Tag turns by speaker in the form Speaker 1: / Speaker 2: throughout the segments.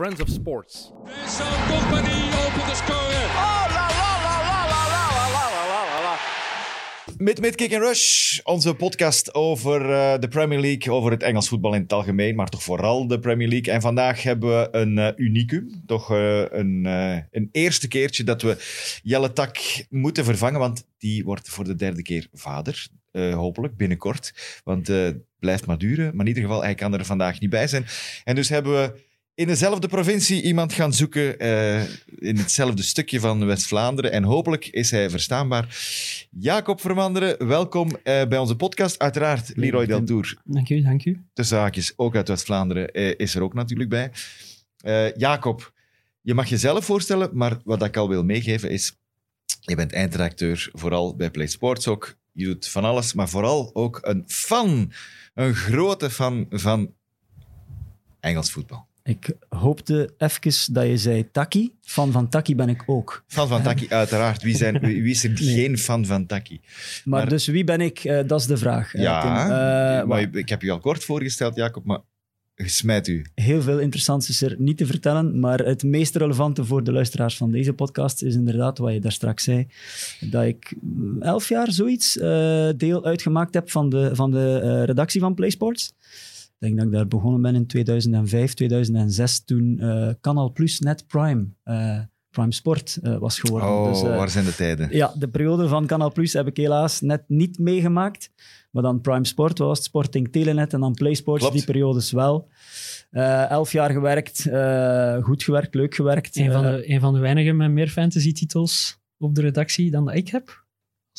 Speaker 1: Friends of Sports.
Speaker 2: Zo'n compagnie opent de score.
Speaker 3: Met, Kick and Rush, onze podcast over eh, de Premier League, over het Engels voetbal in het algemeen, maar toch vooral de Premier League. En vandaag hebben we een eh, unicum, toch eh, een, een eerste keertje dat we Jelle Tak moeten vervangen, want die wordt voor de derde keer vader, hopelijk binnenkort. Want het blijft maar duren, maar in ieder geval, hij kan er vandaag niet bij zijn. En dus hebben we in dezelfde provincie iemand gaan zoeken eh, in hetzelfde stukje van West-Vlaanderen. En hopelijk is hij verstaanbaar. Jacob Vermanderen, welkom eh, bij onze podcast. Uiteraard Leroy Deltour,
Speaker 4: Dank u, dank u.
Speaker 3: tussen haakjes, ook uit West-Vlaanderen, eh, is er ook natuurlijk bij. Jacob, je mag jezelf voorstellen, maar wat ik al wil meegeven is... Je bent eindredacteur, vooral bij Play Sports ook. Je doet van alles, maar vooral ook een fan. Een grote fan van Engels voetbal.
Speaker 4: Ik hoopte even dat je zei Taki. Fan van Taki ben ik ook.
Speaker 3: Fan van Taki, uiteraard. Wie, zijn, wie wie is er
Speaker 4: Nee.
Speaker 3: geen fan van Taki?
Speaker 4: Maar,
Speaker 3: Maar-
Speaker 4: dus wie ben ik? Eh, dat is de vraag. eh,
Speaker 3: Ja.
Speaker 4: Eh,
Speaker 3: maar ik heb je al kort voorgesteld, Jacob, maar smijt u.
Speaker 4: heel veel interessants is er niet te vertellen, maar het meest relevante voor de luisteraars van deze podcast is inderdaad wat je daar straks zei, dat ik mm, elf jaar zoiets deel uitgemaakt heb van de, van de redactie van PlaySports. Ik denk dat ik daar begonnen ben in 2005, 2006, toen eh Canal Plus net Prime, eh, Prime Sport eh, was geworden.
Speaker 3: Oh,
Speaker 4: Dus,
Speaker 3: waar zijn de tijden?
Speaker 4: ja, de periode van Canal Plus heb ik helaas net niet meegemaakt. Maar dan Prime Sport was het, Sporting Telenet en dan PlaySports,
Speaker 3: Klopt.
Speaker 4: die periodes wel. Eh, elf jaar gewerkt, eh, goed gewerkt, leuk gewerkt.
Speaker 5: Een van, de, een van de weinigen met meer fantasy-titels op de redactie dan dat ik heb.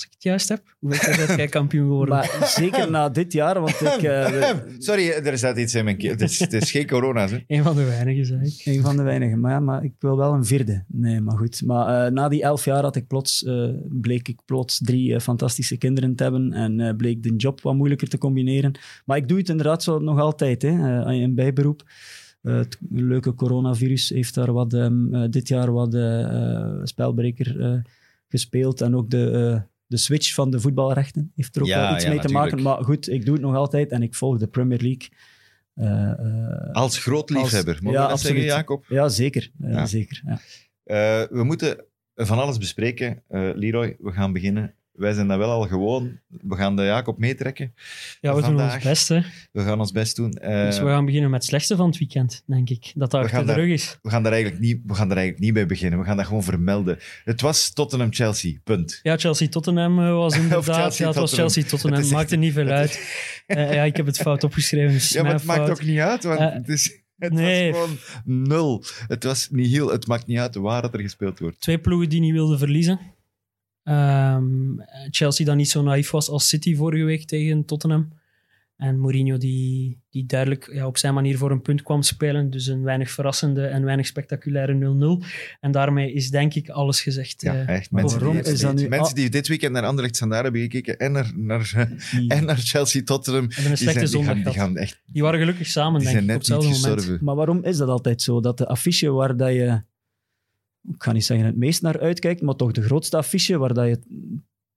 Speaker 5: Als ik het juist heb. Hoe weet je dat jij kampioen geworden
Speaker 4: maar zeker na dit jaar, want ik, eh,
Speaker 3: Sorry, er staat iets in mijn keel. Het is, het is geen corona, hè?
Speaker 5: Een van de weinigen, zei ik.
Speaker 4: een van de weinigen. Maar, ja, maar ik wil wel een vierde. Nee, maar goed. Maar eh, na die elf jaar had ik plots, eh, bleek ik plots drie fantastische kinderen te hebben en eh, bleek de job wat moeilijker te combineren. Maar ik doe het inderdaad zo nog altijd, hè, eh, in bijberoep. Eh, het leuke coronavirus heeft daar wat, ehm, eh, dit jaar wat spelbreker eh, gespeeld. En ook de, eh, de switch van de voetbalrechten heeft er ook
Speaker 3: Ja,
Speaker 4: wel iets
Speaker 3: ja,
Speaker 4: mee te
Speaker 3: natuurlijk.
Speaker 4: maken. Maar goed, ik doe het nog altijd en ik volg de Premier League. Eh, eh,
Speaker 3: Als groot liefhebber, mogen
Speaker 4: ja,
Speaker 3: dat zeggen. Jacob?
Speaker 4: ja, zeker. Zeker ja.
Speaker 3: Eh, we moeten van alles bespreken. Leroy, we gaan beginnen. Wij zijn dat wel al gewoon. We gaan de Jacob meetrekken.
Speaker 5: Ja, we doen ons best, hè.
Speaker 3: We gaan ons best doen. Eh,
Speaker 5: Dus we gaan beginnen met het slechtste van het weekend, denk ik. Dat
Speaker 3: gaan
Speaker 5: achter de
Speaker 3: daar-
Speaker 5: rug is.
Speaker 3: we gaan daar eigenlijk niet, we gaan daar eigenlijk niet bij beginnen. We gaan dat gewoon vermelden. Het was Tottenham-Chelsea, punt.
Speaker 5: Ja, Chelsea-Tottenham eh, was inderdaad... ja, het was
Speaker 3: Chelsea-Tottenham.
Speaker 5: Maakte niet veel uit. Eh, ja, ik heb het fout opgeschreven, dus
Speaker 3: Ja, maar het maakt ook niet uit, want het, is, het
Speaker 5: nee.
Speaker 3: was gewoon nul. Het was niet heel, het maakt niet uit waar het er gespeeld wordt.
Speaker 5: Twee ploegen die niet wilden verliezen. Ehm, Chelsea dat niet zo naïef was als City vorige week tegen Tottenham. En Mourinho die, die duidelijk ja, op zijn manier voor een punt kwam spelen. Dus een weinig verrassende en weinig spectaculaire 0-0. En daarmee is denk ik alles gezegd.
Speaker 3: Ja,
Speaker 5: eh,
Speaker 3: echt. Mensen,
Speaker 4: waarom
Speaker 3: die,
Speaker 4: is dat nu-
Speaker 3: mensen
Speaker 4: Ah.
Speaker 3: die dit weekend naar Anderlecht Standaard hebben gekeken en naar, naar,
Speaker 4: Die-
Speaker 3: en naar Chelsea-Tottenham,
Speaker 5: hebben een
Speaker 3: die,
Speaker 5: slechte
Speaker 3: zijn, die,
Speaker 5: zondag
Speaker 3: gaan, die gaan echt
Speaker 5: Die waren gelukkig samen,
Speaker 3: die
Speaker 5: denk
Speaker 3: zijn
Speaker 5: ik, op
Speaker 3: net
Speaker 5: hetzelfde moment.
Speaker 4: Maar waarom is dat altijd zo? Dat de affiche waar dat je, ik ga niet zeggen het meest naar uitkijkt, maar toch de grootste affiche waar dat je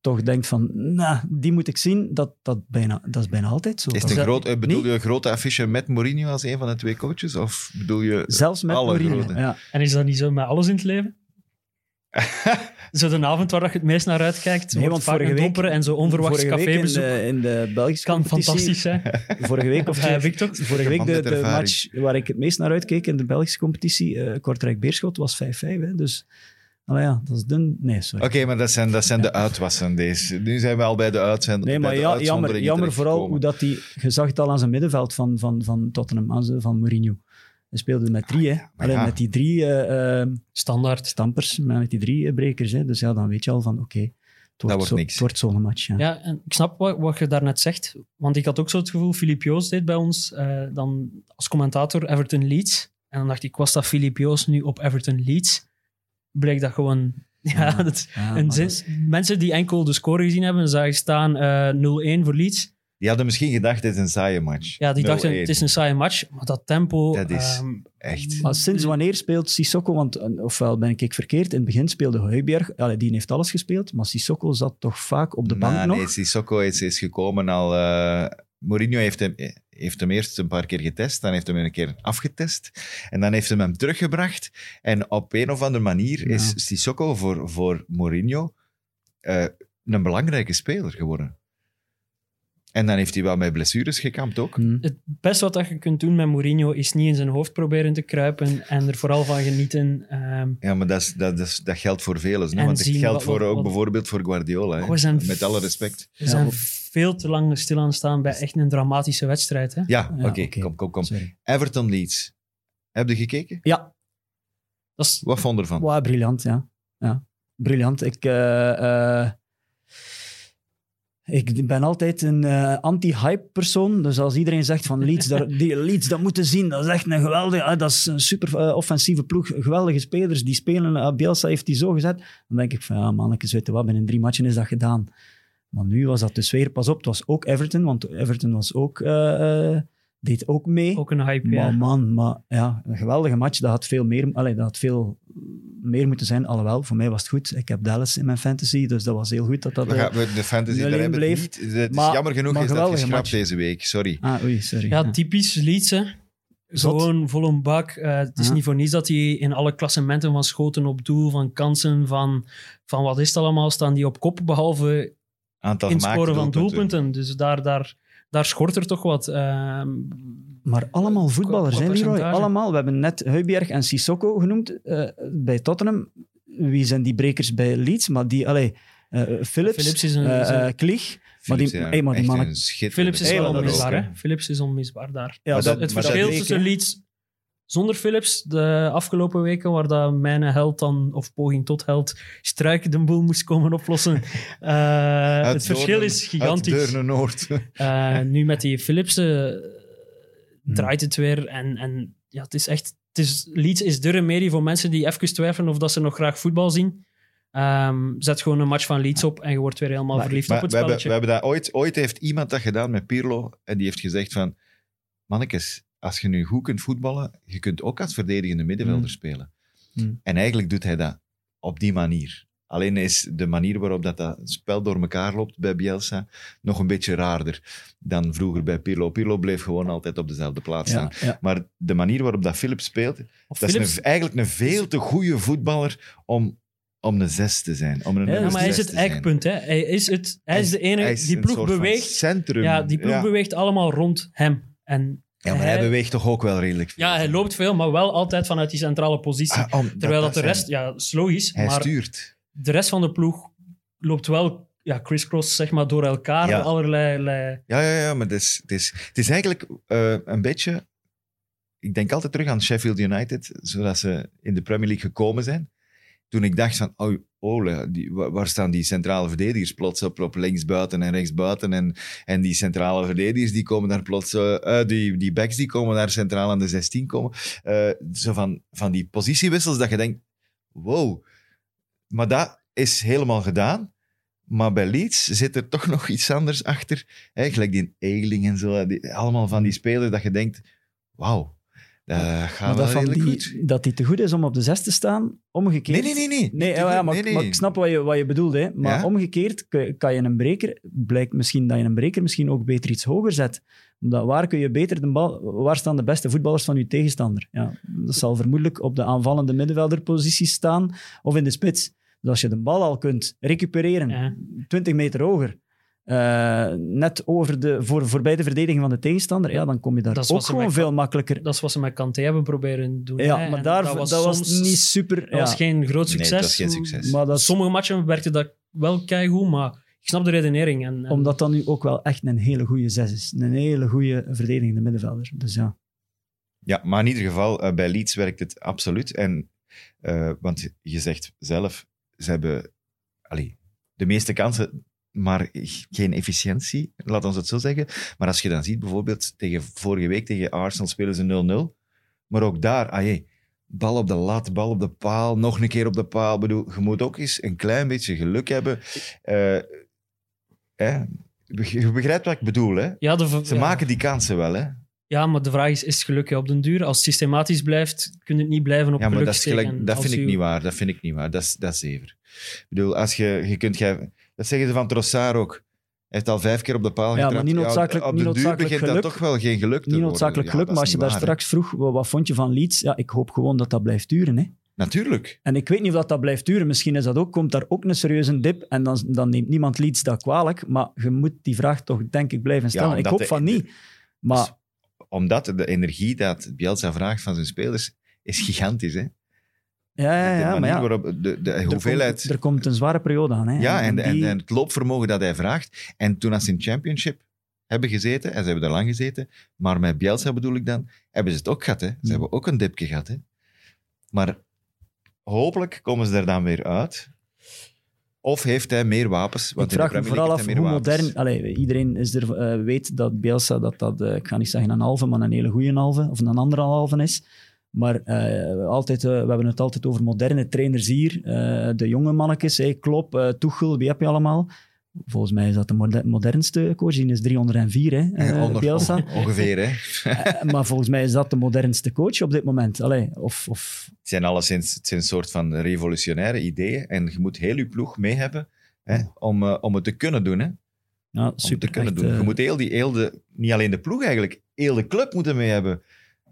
Speaker 4: toch denkt van, nou, die moet ik zien, dat, dat, bijna, dat is bijna altijd zo.
Speaker 3: Is
Speaker 4: Dat
Speaker 3: het een
Speaker 4: is-
Speaker 3: groot, bedoel
Speaker 4: niet-
Speaker 3: je een grote affiche met Mourinho als een van de twee coaches? Of bedoel je...
Speaker 4: Zelfs met
Speaker 3: alle
Speaker 4: Mourinho.
Speaker 3: grote.
Speaker 4: Ja.
Speaker 5: En is dat niet zo met alles in het leven? zo de avond waar dat je het meest naar uitkijkt,
Speaker 4: Nee, want
Speaker 5: vaak
Speaker 4: vorige
Speaker 5: een
Speaker 4: week-
Speaker 5: en zo onverwachts
Speaker 4: vorige week in
Speaker 5: cafébezoek.
Speaker 4: de, in de Belgische
Speaker 5: kan
Speaker 4: competitie-
Speaker 5: fantastisch zijn.
Speaker 4: Vorige week of
Speaker 5: Of heb ik toch?
Speaker 4: Vorige week de, de match waar ik het meest naar uitkeek in de Belgische competitie, eh Kortrijk-Beerschot, was 5-5. hè. Dus, nou ja, dat is dun. Nee, sorry.
Speaker 3: Oké, maar dat zijn, dat zijn de uitwassen deze. Nu zijn we al bij de uitzending.
Speaker 4: Nee, maar ja, jammer, jammer vooral hoe dat die... Je zag het al aan zijn middenveld van, van, van Tottenham, aan zijn, van Mourinho. Hij speelde met drie, hè. Alleen
Speaker 3: ja.
Speaker 4: met die drie eh, eh,
Speaker 5: Standaard.
Speaker 4: stampers, maar met die drie eh, brekers. Hè. Dus ja, dan weet je al van, oké, het wordt,
Speaker 3: wordt
Speaker 4: zo,
Speaker 3: niks.
Speaker 4: het wordt zo'n match. Ja.
Speaker 5: Ja, en ik snap wat, wat je daarnet zegt. Want ik had ook zo het gevoel, Filip Joos deed bij ons eh, dan als commentator Everton Leeds. En dan dacht ik, was dat Filip Joos nu op Everton Leeds? Bleek dat gewoon... Ja,
Speaker 4: Ja,
Speaker 5: dat,
Speaker 4: Ja,
Speaker 5: een
Speaker 4: maar
Speaker 5: zin-
Speaker 4: dat is-
Speaker 5: mensen die enkel de score gezien hebben, zagen staan eh 0-1 voor Leeds.
Speaker 3: Die hadden misschien gedacht, dit is een saaie match.
Speaker 5: Ja, die
Speaker 3: 0-1.
Speaker 5: dachten, het is een saaie match. Maar dat tempo...
Speaker 3: Dat is-
Speaker 5: ehm,
Speaker 3: Echt.
Speaker 4: Maar sinds wanneer speelt Sissoko? Want eh, ofwel ben ik verkeerd, in het begin speelde Heuberg, allee, die heeft alles gespeeld, maar Sissoko zat toch vaak op de bank
Speaker 3: Nou,
Speaker 4: nog.
Speaker 3: Nee, Sissoko is, is gekomen al... eh, Mourinho heeft hem, heeft hem eerst een paar keer getest, dan heeft hij hem een keer afgetest en dan heeft hij hem teruggebracht. En op een of andere manier
Speaker 4: Ja.
Speaker 3: is Sissoko voor, voor Mourinho eh, een belangrijke speler geworden. En dan heeft hij wel met blessures gekampt ook.
Speaker 4: Hm.
Speaker 5: Het beste wat dat je kunt doen met Mourinho is niet in zijn hoofd proberen te kruipen en er vooral van genieten. Ehm,
Speaker 3: Ja, maar dat, is, dat, is, dat geldt voor velen. Want het geldt
Speaker 5: wat-
Speaker 3: voor,
Speaker 5: wat-
Speaker 3: ook
Speaker 5: wat-
Speaker 3: bijvoorbeeld voor Guardiola.
Speaker 5: zijn
Speaker 3: Met alle respect.
Speaker 5: we zijn
Speaker 4: Ja.
Speaker 5: veel te lang stil aan staan bij echt een dramatische wedstrijd. Hè?
Speaker 3: Ja,
Speaker 4: Ja,
Speaker 3: oké, kom, kom, kom.
Speaker 4: Sorry.
Speaker 3: Everton Leeds. Heb je gekeken?
Speaker 4: Ja,
Speaker 5: Dat is,
Speaker 3: Wat vond je ervan?
Speaker 4: wow, briljant, ja. ja. Briljant. Ik, eh, eh, ik ben altijd een eh, anti-hype persoon. Dus als iedereen zegt van Leeds, dat, die Leeds, dat moeten zien. Dat is echt een geweldige... ah, dat is een super eh, offensieve ploeg. Geweldige spelers. Die spelen... ah, Bielsa heeft die zo gezet. Dan denk ik van, ja mannetjes, weet je wat, binnen drie matchen is dat gedaan. Maar nu was dat dus weer... Pas op, het was ook Everton. Want Everton was ook... eh, eh, deed ook mee.
Speaker 5: ook een hype,
Speaker 4: Maar
Speaker 5: ja.
Speaker 4: man, maar ja, een geweldige match. Dat had veel meer, allee, dat had veel meer moeten zijn. Alhoewel, voor mij was het goed. Ik heb Dallas in mijn fantasy, dus dat was heel goed dat dat...
Speaker 3: We
Speaker 4: eh,
Speaker 3: gaan, we- de fantasy, daar hebben we het
Speaker 4: bleef.
Speaker 3: niet. Het is
Speaker 4: Maar-
Speaker 3: jammer genoeg
Speaker 4: maar
Speaker 3: is dat
Speaker 4: geweldige
Speaker 3: geschrapt
Speaker 4: match.
Speaker 3: deze week. Sorry.
Speaker 4: Ah, oei, sorry.
Speaker 5: Ja, typisch Leeds, hè.
Speaker 4: Zot.
Speaker 5: Gewoon vol een bak. Eh, het is
Speaker 4: Ja.
Speaker 5: niet voor niets dat die in alle klassementen van schoten op doel, van kansen, van, van wat is het allemaal, staan die op kop, behalve
Speaker 3: Aantal
Speaker 5: in het
Speaker 3: gemaakte
Speaker 5: scoren van
Speaker 3: doelpunten.
Speaker 5: doelpunten. Dus daar, daar, daar schort er toch wat. Ehm,
Speaker 4: Maar allemaal voetballers, hè, Leroy? Allemaal. We hebben net Huibjerg en Sissoko genoemd eh, bij Tottenham. Wie zijn die brekers bij Leeds? Maar die, allee, eh, Phillips,
Speaker 5: Phillips is een...
Speaker 4: eh, Klieg. Maar die,
Speaker 3: Philips, ja,
Speaker 4: hey, maar die mannen...
Speaker 5: Phillips is wel onmisbaar, hè. Phillips is onmisbaar daar.
Speaker 4: Ja,
Speaker 3: Maar
Speaker 4: dat,
Speaker 3: dat-
Speaker 5: het verschil tussen Leeds zonder Phillips de afgelopen weken, waar dat mijn held dan, of poging tot held, struik de boel moest komen oplossen. Eh, het verschil is gigantisch.
Speaker 3: Noord.
Speaker 5: Eh, nu met die Philips eh, draait het weer. En, en ja, het is echt... Het is, Leeds is de remedie voor mensen die even twijfelen of dat ze nog graag voetbal zien. Ehm, zet gewoon een match van Leeds op en je wordt weer helemaal
Speaker 4: Maar-
Speaker 5: verliefd
Speaker 3: Maar
Speaker 5: op het
Speaker 3: we, hebben, we
Speaker 5: spelletje.
Speaker 3: hebben dat ooit, ooit heeft iemand dat gedaan met Pirlo en die heeft gezegd van mannetjes, als je nu goed kunt voetballen, je kunt ook als verdedigende middenvelder
Speaker 4: Mm.
Speaker 3: spelen.
Speaker 4: Mm.
Speaker 3: En eigenlijk doet hij dat op die manier. Alleen is de manier waarop dat, dat spel door elkaar loopt bij Bielsa nog een beetje raarder dan vroeger bij Pirlo. Pirlo bleef gewoon altijd op dezelfde plaats staan.
Speaker 4: Ja.
Speaker 3: Maar de manier waarop dat Philips speelt,
Speaker 5: Of
Speaker 3: dat
Speaker 5: Philips-
Speaker 3: is een- eigenlijk een veel te goede voetballer om, om een zes te zijn. Om een
Speaker 4: Ja,
Speaker 5: maar hij is het eikpunt. Hè. Hij, is het, hij is de enige...
Speaker 3: Hij is
Speaker 5: die
Speaker 3: een
Speaker 5: ploeg beweegt...
Speaker 3: Centrum.
Speaker 5: Ja, die ploeg
Speaker 3: Ja.
Speaker 5: beweegt allemaal rond hem. En
Speaker 3: Ja, maar hij beweegt toch ook wel redelijk veel.
Speaker 5: ja, hij loopt veel, maar wel altijd vanuit die centrale positie.
Speaker 3: Ah, om-
Speaker 5: Terwijl dat de
Speaker 3: zijn-
Speaker 5: rest... Ja, dat is.
Speaker 3: Hij
Speaker 5: maar
Speaker 3: stuurt.
Speaker 5: de rest van de ploeg loopt wel ja, crisscross zeg maar, door elkaar.
Speaker 3: Ja.
Speaker 5: Allerlei... lei-
Speaker 3: Ja, ja, ja, maar het is, het is, het is eigenlijk eh, een beetje... Ik denk altijd terug aan Sheffield United, zodat ze in de Premier League gekomen zijn. Toen ik dacht van, oh, die, wa- waar staan die centrale verdedigers plots op, op linksbuiten en rechtsbuiten? En, en die centrale verdedigers, die komen daar plots... eh, eh, die, die backs, die komen daar centraal aan de 16 komen. Eh, zo van, van die positiewissels dat je denkt, wow. Maar dat is helemaal gedaan. Maar bij Leeds zit er toch nog iets anders achter. Gelijk die Eiling en zo. Allemaal van die spelers dat je denkt, wauw, dat gaat
Speaker 4: Maar
Speaker 3: wel
Speaker 4: dat, van die,
Speaker 3: goed.
Speaker 4: dat die te goed is om op de zes te staan, omgekeerd...
Speaker 3: Nee, nee, nee. nee.
Speaker 4: Nee, ja, maar,
Speaker 3: Nee, nee.
Speaker 4: maar ik snap wat je, wat je bedoelt. Hè. Maar
Speaker 3: Ja?
Speaker 4: omgekeerd kan, kan je een breker... Blijkt misschien dat je een breker misschien ook beter iets hoger zet. Omdat waar kun je beter de bal... Waar staan de beste voetballers van je tegenstander? Ja, dat zal vermoedelijk op de aanvallende middenvelderpositie staan of in de spits. Dus als je de bal al kunt recupereren,
Speaker 5: Ja.
Speaker 4: 20 meter hoger, eh, net over de, voor, voorbij de verdediging van de tegenstander, ja, dan kom je daar
Speaker 5: Dat
Speaker 4: ook gewoon
Speaker 5: met-
Speaker 4: veel makkelijker...
Speaker 5: Dat is wat ze met Kanté hebben proberen doen.
Speaker 4: Ja,
Speaker 5: hè.
Speaker 4: maar daar, dat was,
Speaker 5: soms-
Speaker 4: niet super...
Speaker 5: Dat
Speaker 4: ja.
Speaker 5: was geen groot
Speaker 3: Nee,
Speaker 5: succes.
Speaker 3: dat was geen succes.
Speaker 4: Maar dat
Speaker 5: Sommige matchen werkte dat wel keigoed, maar ik snap de redenering. En, en
Speaker 4: Omdat dat nu ook wel echt een hele goede zes is. Een hele goede verdedigende middenvelder. Dus ja.
Speaker 3: Ja, maar in ieder geval, eh, bij Leeds werkt het absoluut. En, eh, want je zegt zelf, ze hebben allee, de meeste kansen, maar geen efficiëntie, laat ons het zo zeggen. Maar als je dan ziet, bijvoorbeeld tegen vorige week tegen Arsenal spelen ze 0-0. Maar ook daar, ah jee, bal op de lat, bal op de paal, nog een keer op de paal. Ik bedoel, je moet ook eens een klein beetje geluk hebben. Eh? Je begrijpt wat ik bedoel, hè?
Speaker 5: ja, de,
Speaker 3: Ze
Speaker 5: ja.
Speaker 3: maken die kansen wel, hè?
Speaker 5: ja, maar de vraag is, is het geluk op den duur? Als het systematisch blijft, kun je het niet blijven op
Speaker 3: Ja, maar
Speaker 5: geluk
Speaker 3: dat, is
Speaker 5: steken.
Speaker 3: gelijk, dat vind ik niet waar. Dat vind ik niet waar. Dat is, dat is zever. Ik bedoel, als je, je kunt... Gij, dat zeggen ze van Trossard ook. heeft al vijf keer op de paal
Speaker 4: Ja, maar niet noodzakelijk-
Speaker 3: op
Speaker 4: niet
Speaker 3: de duur
Speaker 4: noodzakelijk
Speaker 3: begint
Speaker 4: geluk.
Speaker 3: dat toch wel geen geluk te
Speaker 4: Niet noodzakelijk geluk, maar als je
Speaker 3: niet
Speaker 4: daar straks vroeg, wat, vond je van Leeds? Ja, ik hoop gewoon dat dat blijft duren. Hè.
Speaker 3: Natuurlijk.
Speaker 4: En ik weet niet of dat, dat blijft duren. Misschien is dat ook, komt daar ook een serieuze dip en dan, dan neemt niemand Leeds dat kwalijk. Maar je moet die vraag toch, denk ik, blijven stellen. ik hoop
Speaker 3: de-
Speaker 4: van niet. Maar
Speaker 3: Omdat de energie dat Bielsa vraagt van zijn spelers is gigantisch. Hè?
Speaker 4: Ja, ja, maar ja,
Speaker 3: waarop de, de
Speaker 4: er
Speaker 3: hoeveelheid...
Speaker 4: komt, er komt een zware periode aan. Hè.
Speaker 3: ja, en, en,
Speaker 4: die-
Speaker 3: en het loopvermogen dat hij vraagt. En toen als ze in championship hebben gezeten, en ze hebben er lang gezeten, maar met Bielsa bedoel ik dan, hebben ze het ook gehad. Hè? Ze
Speaker 4: Hmm.
Speaker 3: hebben ook een dipje gehad. Hè? Maar hopelijk komen ze er dan weer uit. Of heeft hij meer wapens? Want
Speaker 4: ik vraag me vooral af hoe modern... Allee, iedereen is er, eh, weet dat Bielsa, dat dat, eh, ik ga niet zeggen een halve, maar een hele goede halve, of een andere halve is. Maar eh, altijd, eh, we hebben het altijd over moderne trainers hier. Eh, de jonge mannetjes, hey, Klopp, Tuchel, wie heb je allemaal? Volgens mij is dat de moder- modernste coach. Die is 304, hè,
Speaker 3: Onder-
Speaker 4: Bielsa.
Speaker 3: Ongeveer, hè.
Speaker 4: Maar volgens mij is dat de modernste coach op dit moment. Allee, of, of,
Speaker 3: Het zijn alleszins het zijn een soort van revolutionaire ideeën. En je moet heel je ploeg mee hebben hè, om, om het te kunnen doen. Hè.
Speaker 4: ja,
Speaker 3: Om
Speaker 4: super.
Speaker 3: te kunnen
Speaker 4: echt,
Speaker 3: doen. Je moet heel die, heel de, niet alleen de ploeg eigenlijk, heel de club moeten mee hebben.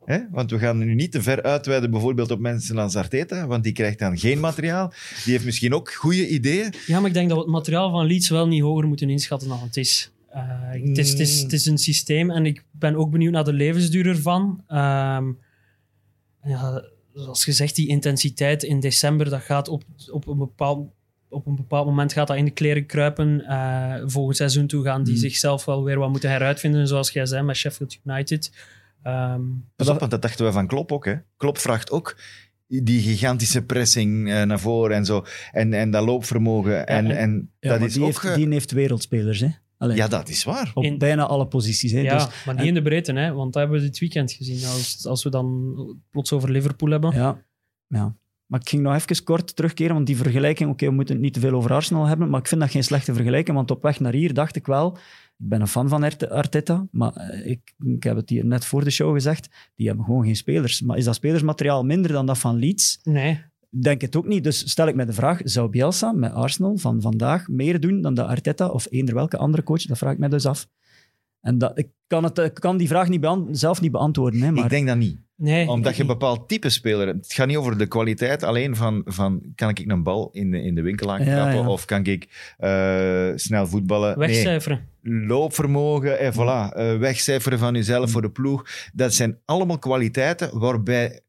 Speaker 3: Hè? Want we gaan nu niet te ver uitweiden bijvoorbeeld op mensen als Arteta, want die krijgt dan geen materiaal. Die heeft misschien ook goede ideeën.
Speaker 5: Ja, maar ik denk dat we het materiaal van Leeds wel niet hoger moeten inschatten dan het is. Eh, het, is, het, is het is een systeem en ik ben ook benieuwd naar de levensduur ervan. Ehm, ja, zoals gezegd, die intensiteit in december, dat gaat op, op, een, bepaald, op een bepaald moment gaat dat in de kleren kruipen. Eh volgend seizoen toe gaan die
Speaker 4: Hmm.
Speaker 5: zichzelf wel weer wat moeten heruitvinden, zoals jij zei, met Sheffield United. Ehm,
Speaker 3: Pas op, want dat dachten we van Klop ook. Hè? Klop vraagt ook die gigantische pressing eh, naar voren en zo. En, en dat loopvermogen. En,
Speaker 5: en-
Speaker 3: en
Speaker 4: ja,
Speaker 3: dat is
Speaker 4: die,
Speaker 3: ook...
Speaker 4: heeft,
Speaker 3: eh,
Speaker 4: die heeft wereldspelers. Hè. Allee,
Speaker 3: Ja, dat is waar.
Speaker 4: op
Speaker 5: in-
Speaker 4: bijna alle posities. Hè.
Speaker 5: ja,
Speaker 4: Dus,
Speaker 5: maar niet in de breedte, hè, want dat hebben we dit weekend gezien. Als, als we dan plots over Liverpool hebben.
Speaker 4: Ja, ja. Maar ik ging nog even kort terugkeren, want die vergelijking, oké, we moeten het niet te veel over Arsenal hebben, maar ik vind dat geen slechte vergelijking, want op weg naar hier dacht ik wel, ik ben een fan van Arte- Arteta, maar eh, ik, ik heb het hier net voor de show gezegd, die hebben gewoon geen spelers. Maar is dat spelersmateriaal minder dan dat van Leeds?
Speaker 5: Nee,
Speaker 4: Denk het ook niet. Dus stel ik me de vraag, zou Bielsa met Arsenal van vandaag meer doen dan de Arteta of eender welke andere coach? Dat vraag ik me dus af. En dat, ik, kan het, ik kan die vraag niet zelf niet beantwoorden, hè, maar
Speaker 3: Ik denk dat niet.
Speaker 5: Nee.
Speaker 3: Omdat je een bepaald type speler hebt. Het gaat niet over de kwaliteit alleen van, van kan ik een bal in de, in de winkel
Speaker 4: Ja,
Speaker 3: aankappen
Speaker 4: ja.
Speaker 3: of kan ik eh, snel voetballen. Nee,
Speaker 5: wegcijferen.
Speaker 3: loopvermogen en voilà, eh, wegcijferen van jezelf voor de ploeg. Dat zijn allemaal kwaliteiten waarbij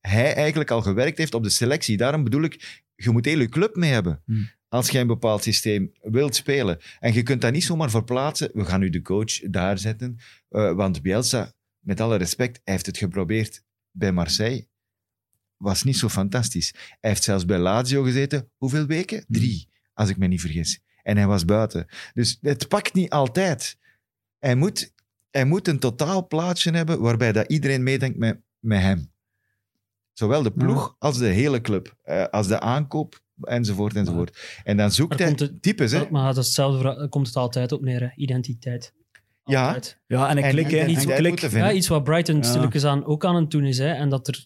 Speaker 3: hij eigenlijk al gewerkt heeft op de selectie. Daarom bedoel ik, je moet heel je club mee hebben.
Speaker 4: Hmm.
Speaker 3: Als je een bepaald systeem wilt spelen. En je kunt dat niet zomaar verplaatsen. We gaan nu de coach daar zetten. Eh, want Bielsa, met alle respect, hij heeft het geprobeerd bij Marseille. Was niet zo fantastisch. Hij heeft zelfs bij Lazio gezeten. Hoeveel weken? Drie, als ik me niet vergis. En hij was buiten. Dus het pakt niet altijd. Hij moet, hij moet een totaal plaatje hebben waarbij dat iedereen meedenkt met, met hem. Zowel de ploeg als de hele club. Eh, als de aankoop, enzovoort, enzovoort. En dan zoekt
Speaker 5: Maar
Speaker 3: hij
Speaker 5: het-
Speaker 3: types, hè.
Speaker 5: Maar dat is hetzelfde, komt het altijd op neer, hè. identiteit.
Speaker 3: Ja.
Speaker 4: Ja, en ik
Speaker 3: En
Speaker 4: klik,
Speaker 3: moeten
Speaker 5: Ja, iets wat Brighton
Speaker 4: Ja.
Speaker 5: stilletjes aan ook aan het doen is. Hè. En dat er,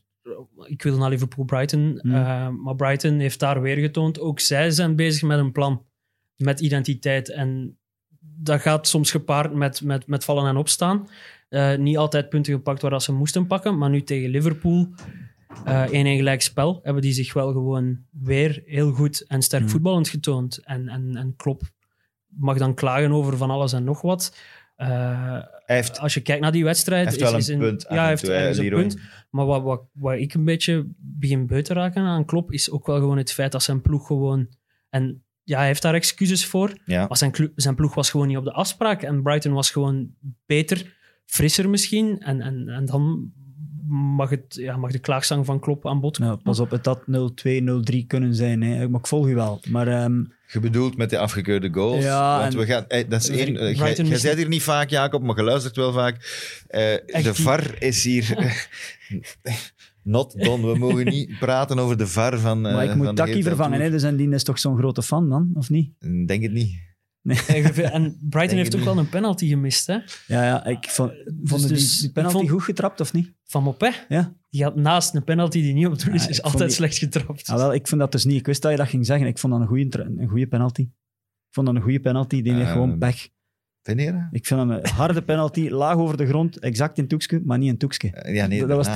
Speaker 5: ik wil naar Liverpool-Brighton,
Speaker 4: Hmm.
Speaker 5: eh, maar Brighton heeft daar weer getoond. Ook zij zijn bezig met een plan, met identiteit. En dat gaat soms gepaard met, met, met vallen en opstaan. Eh, niet altijd punten gepakt waar dat ze moesten pakken, maar nu tegen Liverpool, eh 1-1 gelijk spel, hebben die zich wel gewoon weer heel goed en sterk
Speaker 4: Hmm.
Speaker 5: voetballend getoond. En, en, en Klopp mag dan klagen over van alles en nog wat. Eh,
Speaker 3: heeft,
Speaker 5: als je kijkt naar die wedstrijd...
Speaker 3: heeft
Speaker 5: is,
Speaker 3: wel
Speaker 5: is
Speaker 3: een punt.
Speaker 5: Ja, heeft
Speaker 3: toe, hè,
Speaker 5: ergens een punt. Maar wat, wat, wat ik een beetje begin beu te raken aan Klopp, is ook wel gewoon het feit dat zijn ploeg gewoon... En ja, hij heeft daar excuses voor.
Speaker 3: Ja.
Speaker 5: Maar zijn, zijn ploeg was gewoon niet op de afspraak. En Brighton was gewoon beter, frisser misschien. En, en, en dan mag, het, ja, mag de klaagzang van Klopp aan bod komen.
Speaker 4: Nou, pas op, het had 0-2, 0-3 kunnen zijn. Hè. Maar ik volg u wel. Maar ehm,
Speaker 3: Je bedoelt met de afgekeurde goals.
Speaker 4: Ja,
Speaker 3: want we gaan, eh, dat is één. eh, Jij bent hier niet vaak, Jacob, maar je luistert wel vaak. Eh, de. VAR is hier. Not done. We mogen niet praten over de VAR van.
Speaker 4: maar ik moet Taki vervangen. Hè. Dus en die is toch zo'n grote fan dan, of niet?
Speaker 3: Denk het niet.
Speaker 5: En Brighton heeft ook wel een penalty gemist, hè?
Speaker 4: Ja, ja ik vond, vond
Speaker 5: dus
Speaker 4: die,
Speaker 5: ik
Speaker 4: die penalty
Speaker 5: vond-
Speaker 4: goed getrapt, of niet?
Speaker 5: Van Mopé.
Speaker 4: Ja.
Speaker 5: Die had naast een penalty die niet op doel is,
Speaker 4: Ja,
Speaker 5: is
Speaker 4: vond
Speaker 5: altijd
Speaker 4: die-
Speaker 5: slecht getrapt.
Speaker 4: Ah, wel, ik vind dat dus niet. Ik wist dat je dat ging zeggen. Ik vond dat een goede, een goede penalty. Ik vond dat een goede penalty. Die heeft
Speaker 3: Eh,
Speaker 4: gewoon pech. Ik vind hem een harde penalty, laag over de grond, exact in Toekske, maar niet in Toekske.
Speaker 3: Eh, Ja, nee,
Speaker 4: Dat- dat was.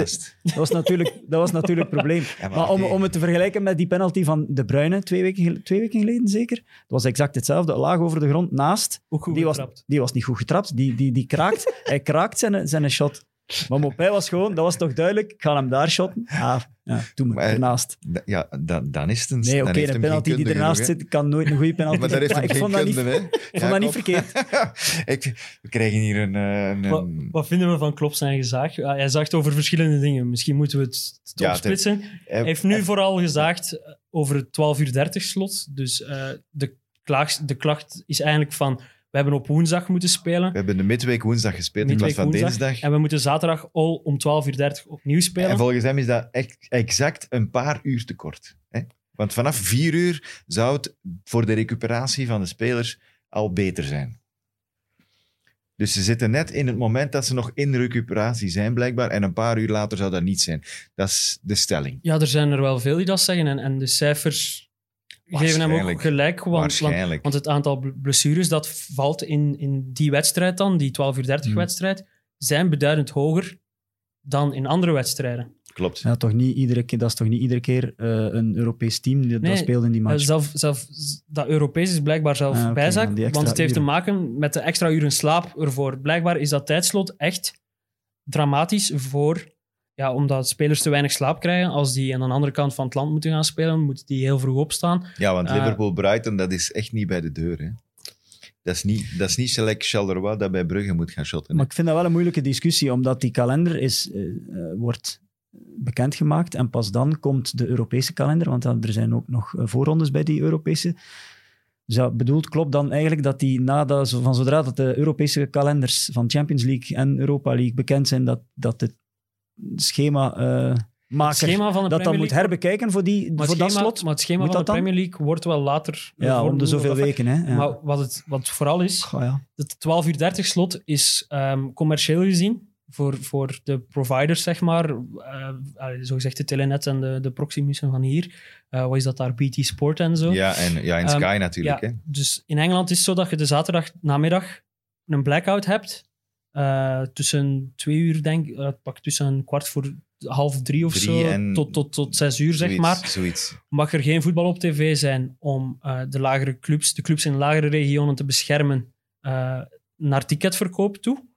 Speaker 4: Dat was natuurlijk, dat was natuurlijk het probleem.
Speaker 3: Ja,
Speaker 4: Maar om, om het te vergelijken met die penalty van De Bruyne, twee weken, twee weken geleden zeker, dat was exact hetzelfde. Laag over de grond, naast.
Speaker 5: Ook goed
Speaker 4: Die was, die was niet goed getrapt. Die, die, die kraakt. hij kraakt zijn, zijn shot. Maar Mopé was gewoon, dat was toch duidelijk, ik ga hem daar shotten. Ah, ja, doe Maar- ernaast.
Speaker 3: Ja, dan, dan is het een...
Speaker 4: Nee, oké, de
Speaker 3: hem
Speaker 4: penalty die ernaast zit, kan nooit een goede penalty
Speaker 3: Maar daar heeft
Speaker 4: zijn.
Speaker 3: hem
Speaker 4: ik vond dat niet,
Speaker 3: kunde, hè.
Speaker 4: ik vond dat niet verkeerd.
Speaker 3: ik, we krijgen hier een... eh, een,
Speaker 5: Wat,
Speaker 3: een-
Speaker 5: wat vinden we van Klopp zijn gezaag? Hij zagt over verschillende dingen. Misschien moeten we het, het
Speaker 3: Ja,
Speaker 5: opsplitsen. Hij heeft nu vooral gezaagd eh, over het 12 uur 30 slot. Dus eh, de, klaag, de klacht is eigenlijk van... We hebben op woensdag moeten spelen.
Speaker 3: We hebben de midweek woensdag gespeeld in plaats
Speaker 5: midweek
Speaker 3: van
Speaker 5: woensdag.
Speaker 3: dinsdag.
Speaker 5: En we moeten zaterdag al om 12 uur 30 opnieuw spelen.
Speaker 3: En volgens hem is dat echt exact een paar uur te kort. Hè? Want vanaf vier uur zou het voor de recuperatie van de spelers al beter zijn. Dus ze zitten net in het moment dat ze nog in recuperatie zijn, blijkbaar. En een paar uur later zou dat niet zijn. Dat is de stelling.
Speaker 5: Ja, er zijn er wel veel die dat zeggen. En, en de cijfers geven hem ook gelijk. Want, want, het aantal bl- blessures dat valt in, in die wedstrijd dan, die 12 uur 30
Speaker 4: Hmm.
Speaker 5: wedstrijd, zijn beduidend hoger dan in andere wedstrijden.
Speaker 3: Klopt.
Speaker 4: Ja, toch niet iedere keer, dat is toch niet iedere keer eh, een Europees team
Speaker 5: Nee,
Speaker 4: dat speelt in die match.
Speaker 5: zelf, zelf, dat Europees is blijkbaar zelf
Speaker 4: Ah,
Speaker 5: bijzaak, want het heeft te maken met de extra uren slaap ervoor. Blijkbaar is dat tijdslot echt dramatisch voor, ja, omdat spelers te weinig slaap krijgen. Als die aan de andere kant van het land moeten gaan spelen, moeten die heel vroeg opstaan.
Speaker 3: Ja, want
Speaker 5: Eh,
Speaker 3: Liverpool-Brighton, dat is echt niet bij de deur. Hè? Dat is niet, dat is niet Select Charleroi dat bij Brugge moet gaan shotten. hè.
Speaker 4: Maar ik vind dat wel een moeilijke discussie, omdat die kalender is, eh, eh, wordt bekendgemaakt en pas dan komt de Europese kalender, want dan, er zijn ook nog eh, voorrondes bij die Europese. Dus bedoelt klopt dan eigenlijk dat die nadat, van zodra dat de Europese kalenders van Champions League en Europa League bekend zijn, dat, dat het schema eh
Speaker 5: Het
Speaker 4: maker
Speaker 5: schema van de
Speaker 4: dat dan moet herbekijken voor, die,
Speaker 5: maar
Speaker 4: voor dat slot.
Speaker 5: Maar het schema
Speaker 4: Moet
Speaker 5: van de? Premier League wordt wel later...
Speaker 4: Ja,
Speaker 5: voor-
Speaker 4: om de zoveel weken. Hè. Ja.
Speaker 5: Maar wat het, wat vooral is,
Speaker 4: Goh, ja.
Speaker 5: het 12 uur 30 slot is ehm, commercieel gezien voor, voor de providers, zeg maar, eh allee, zogezegd de Telenet en de, de Proximussen van hier. Eh, wat is dat daar? BT Sport en zo.
Speaker 3: Ja, en ja, in
Speaker 5: Ehm,
Speaker 3: Sky natuurlijk.
Speaker 5: ja,
Speaker 3: Hè?
Speaker 5: Dus in Engeland is het zo dat je de zaterdag namiddag een blackout hebt. Eh, tussen twee uur, denk ik. eh, pak tussen een kwart voor half drie of
Speaker 3: Drie
Speaker 5: zo. Tot, tot, tot zes uur, zeg maar
Speaker 3: Zoiets.
Speaker 5: mag er geen voetbal op tv zijn om eh, de lagere clubs, de clubs in lagere regionen te beschermen naar ticketverkoop toe.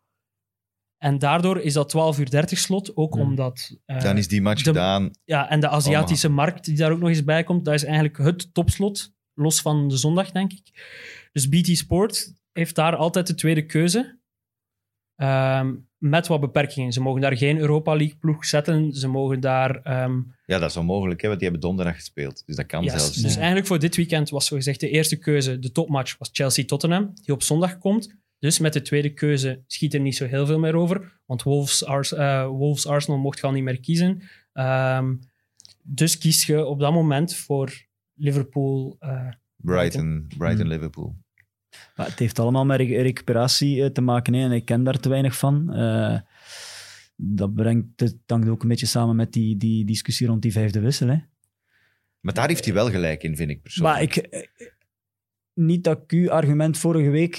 Speaker 5: En daardoor is dat 12 uur 30 slot, ook
Speaker 4: Hmm.
Speaker 5: omdat...
Speaker 3: Dan is die match
Speaker 5: de-
Speaker 3: gedaan.
Speaker 5: ja, en de Aziatische markt die daar ook nog eens bij komt, dat is eigenlijk het topslot, los van de zondag, denk ik. Dus BT Sport heeft daar altijd de tweede keuze. Ehm, met wat beperkingen. Ze mogen daar geen Europa League ploeg zetten. Ze mogen daar... ehm,
Speaker 3: Ja, dat is onmogelijk, hè, want die hebben donderdag gespeeld. Dus dat kan
Speaker 5: Yes.
Speaker 3: zelfs.
Speaker 5: Dus
Speaker 4: Ja.
Speaker 5: eigenlijk voor dit weekend was zo gezegd de eerste keuze, de topmatch, was Chelsea-Tottenham, die op zondag komt. Dus met de tweede keuze schiet er niet zo heel veel meer over, want Wolves, Ars, eh, Wolves Arsenal mocht je al niet meer kiezen. Ehm, dus kies je op dat moment voor Liverpool. eh,
Speaker 3: Brighton, Brighton
Speaker 4: Hmm.
Speaker 3: Liverpool.
Speaker 4: Maar het heeft allemaal met re- recuperatie eh, te maken. Hè, en ik ken daar te weinig van. Eh, dat brengt, het hangt ook een beetje samen met die, die discussie rond die vijfde wissel. Hè.
Speaker 3: Maar daar heeft hij wel gelijk in, vind ik persoonlijk.
Speaker 4: Maar ik, eh, niet dat ik uw argument vorige week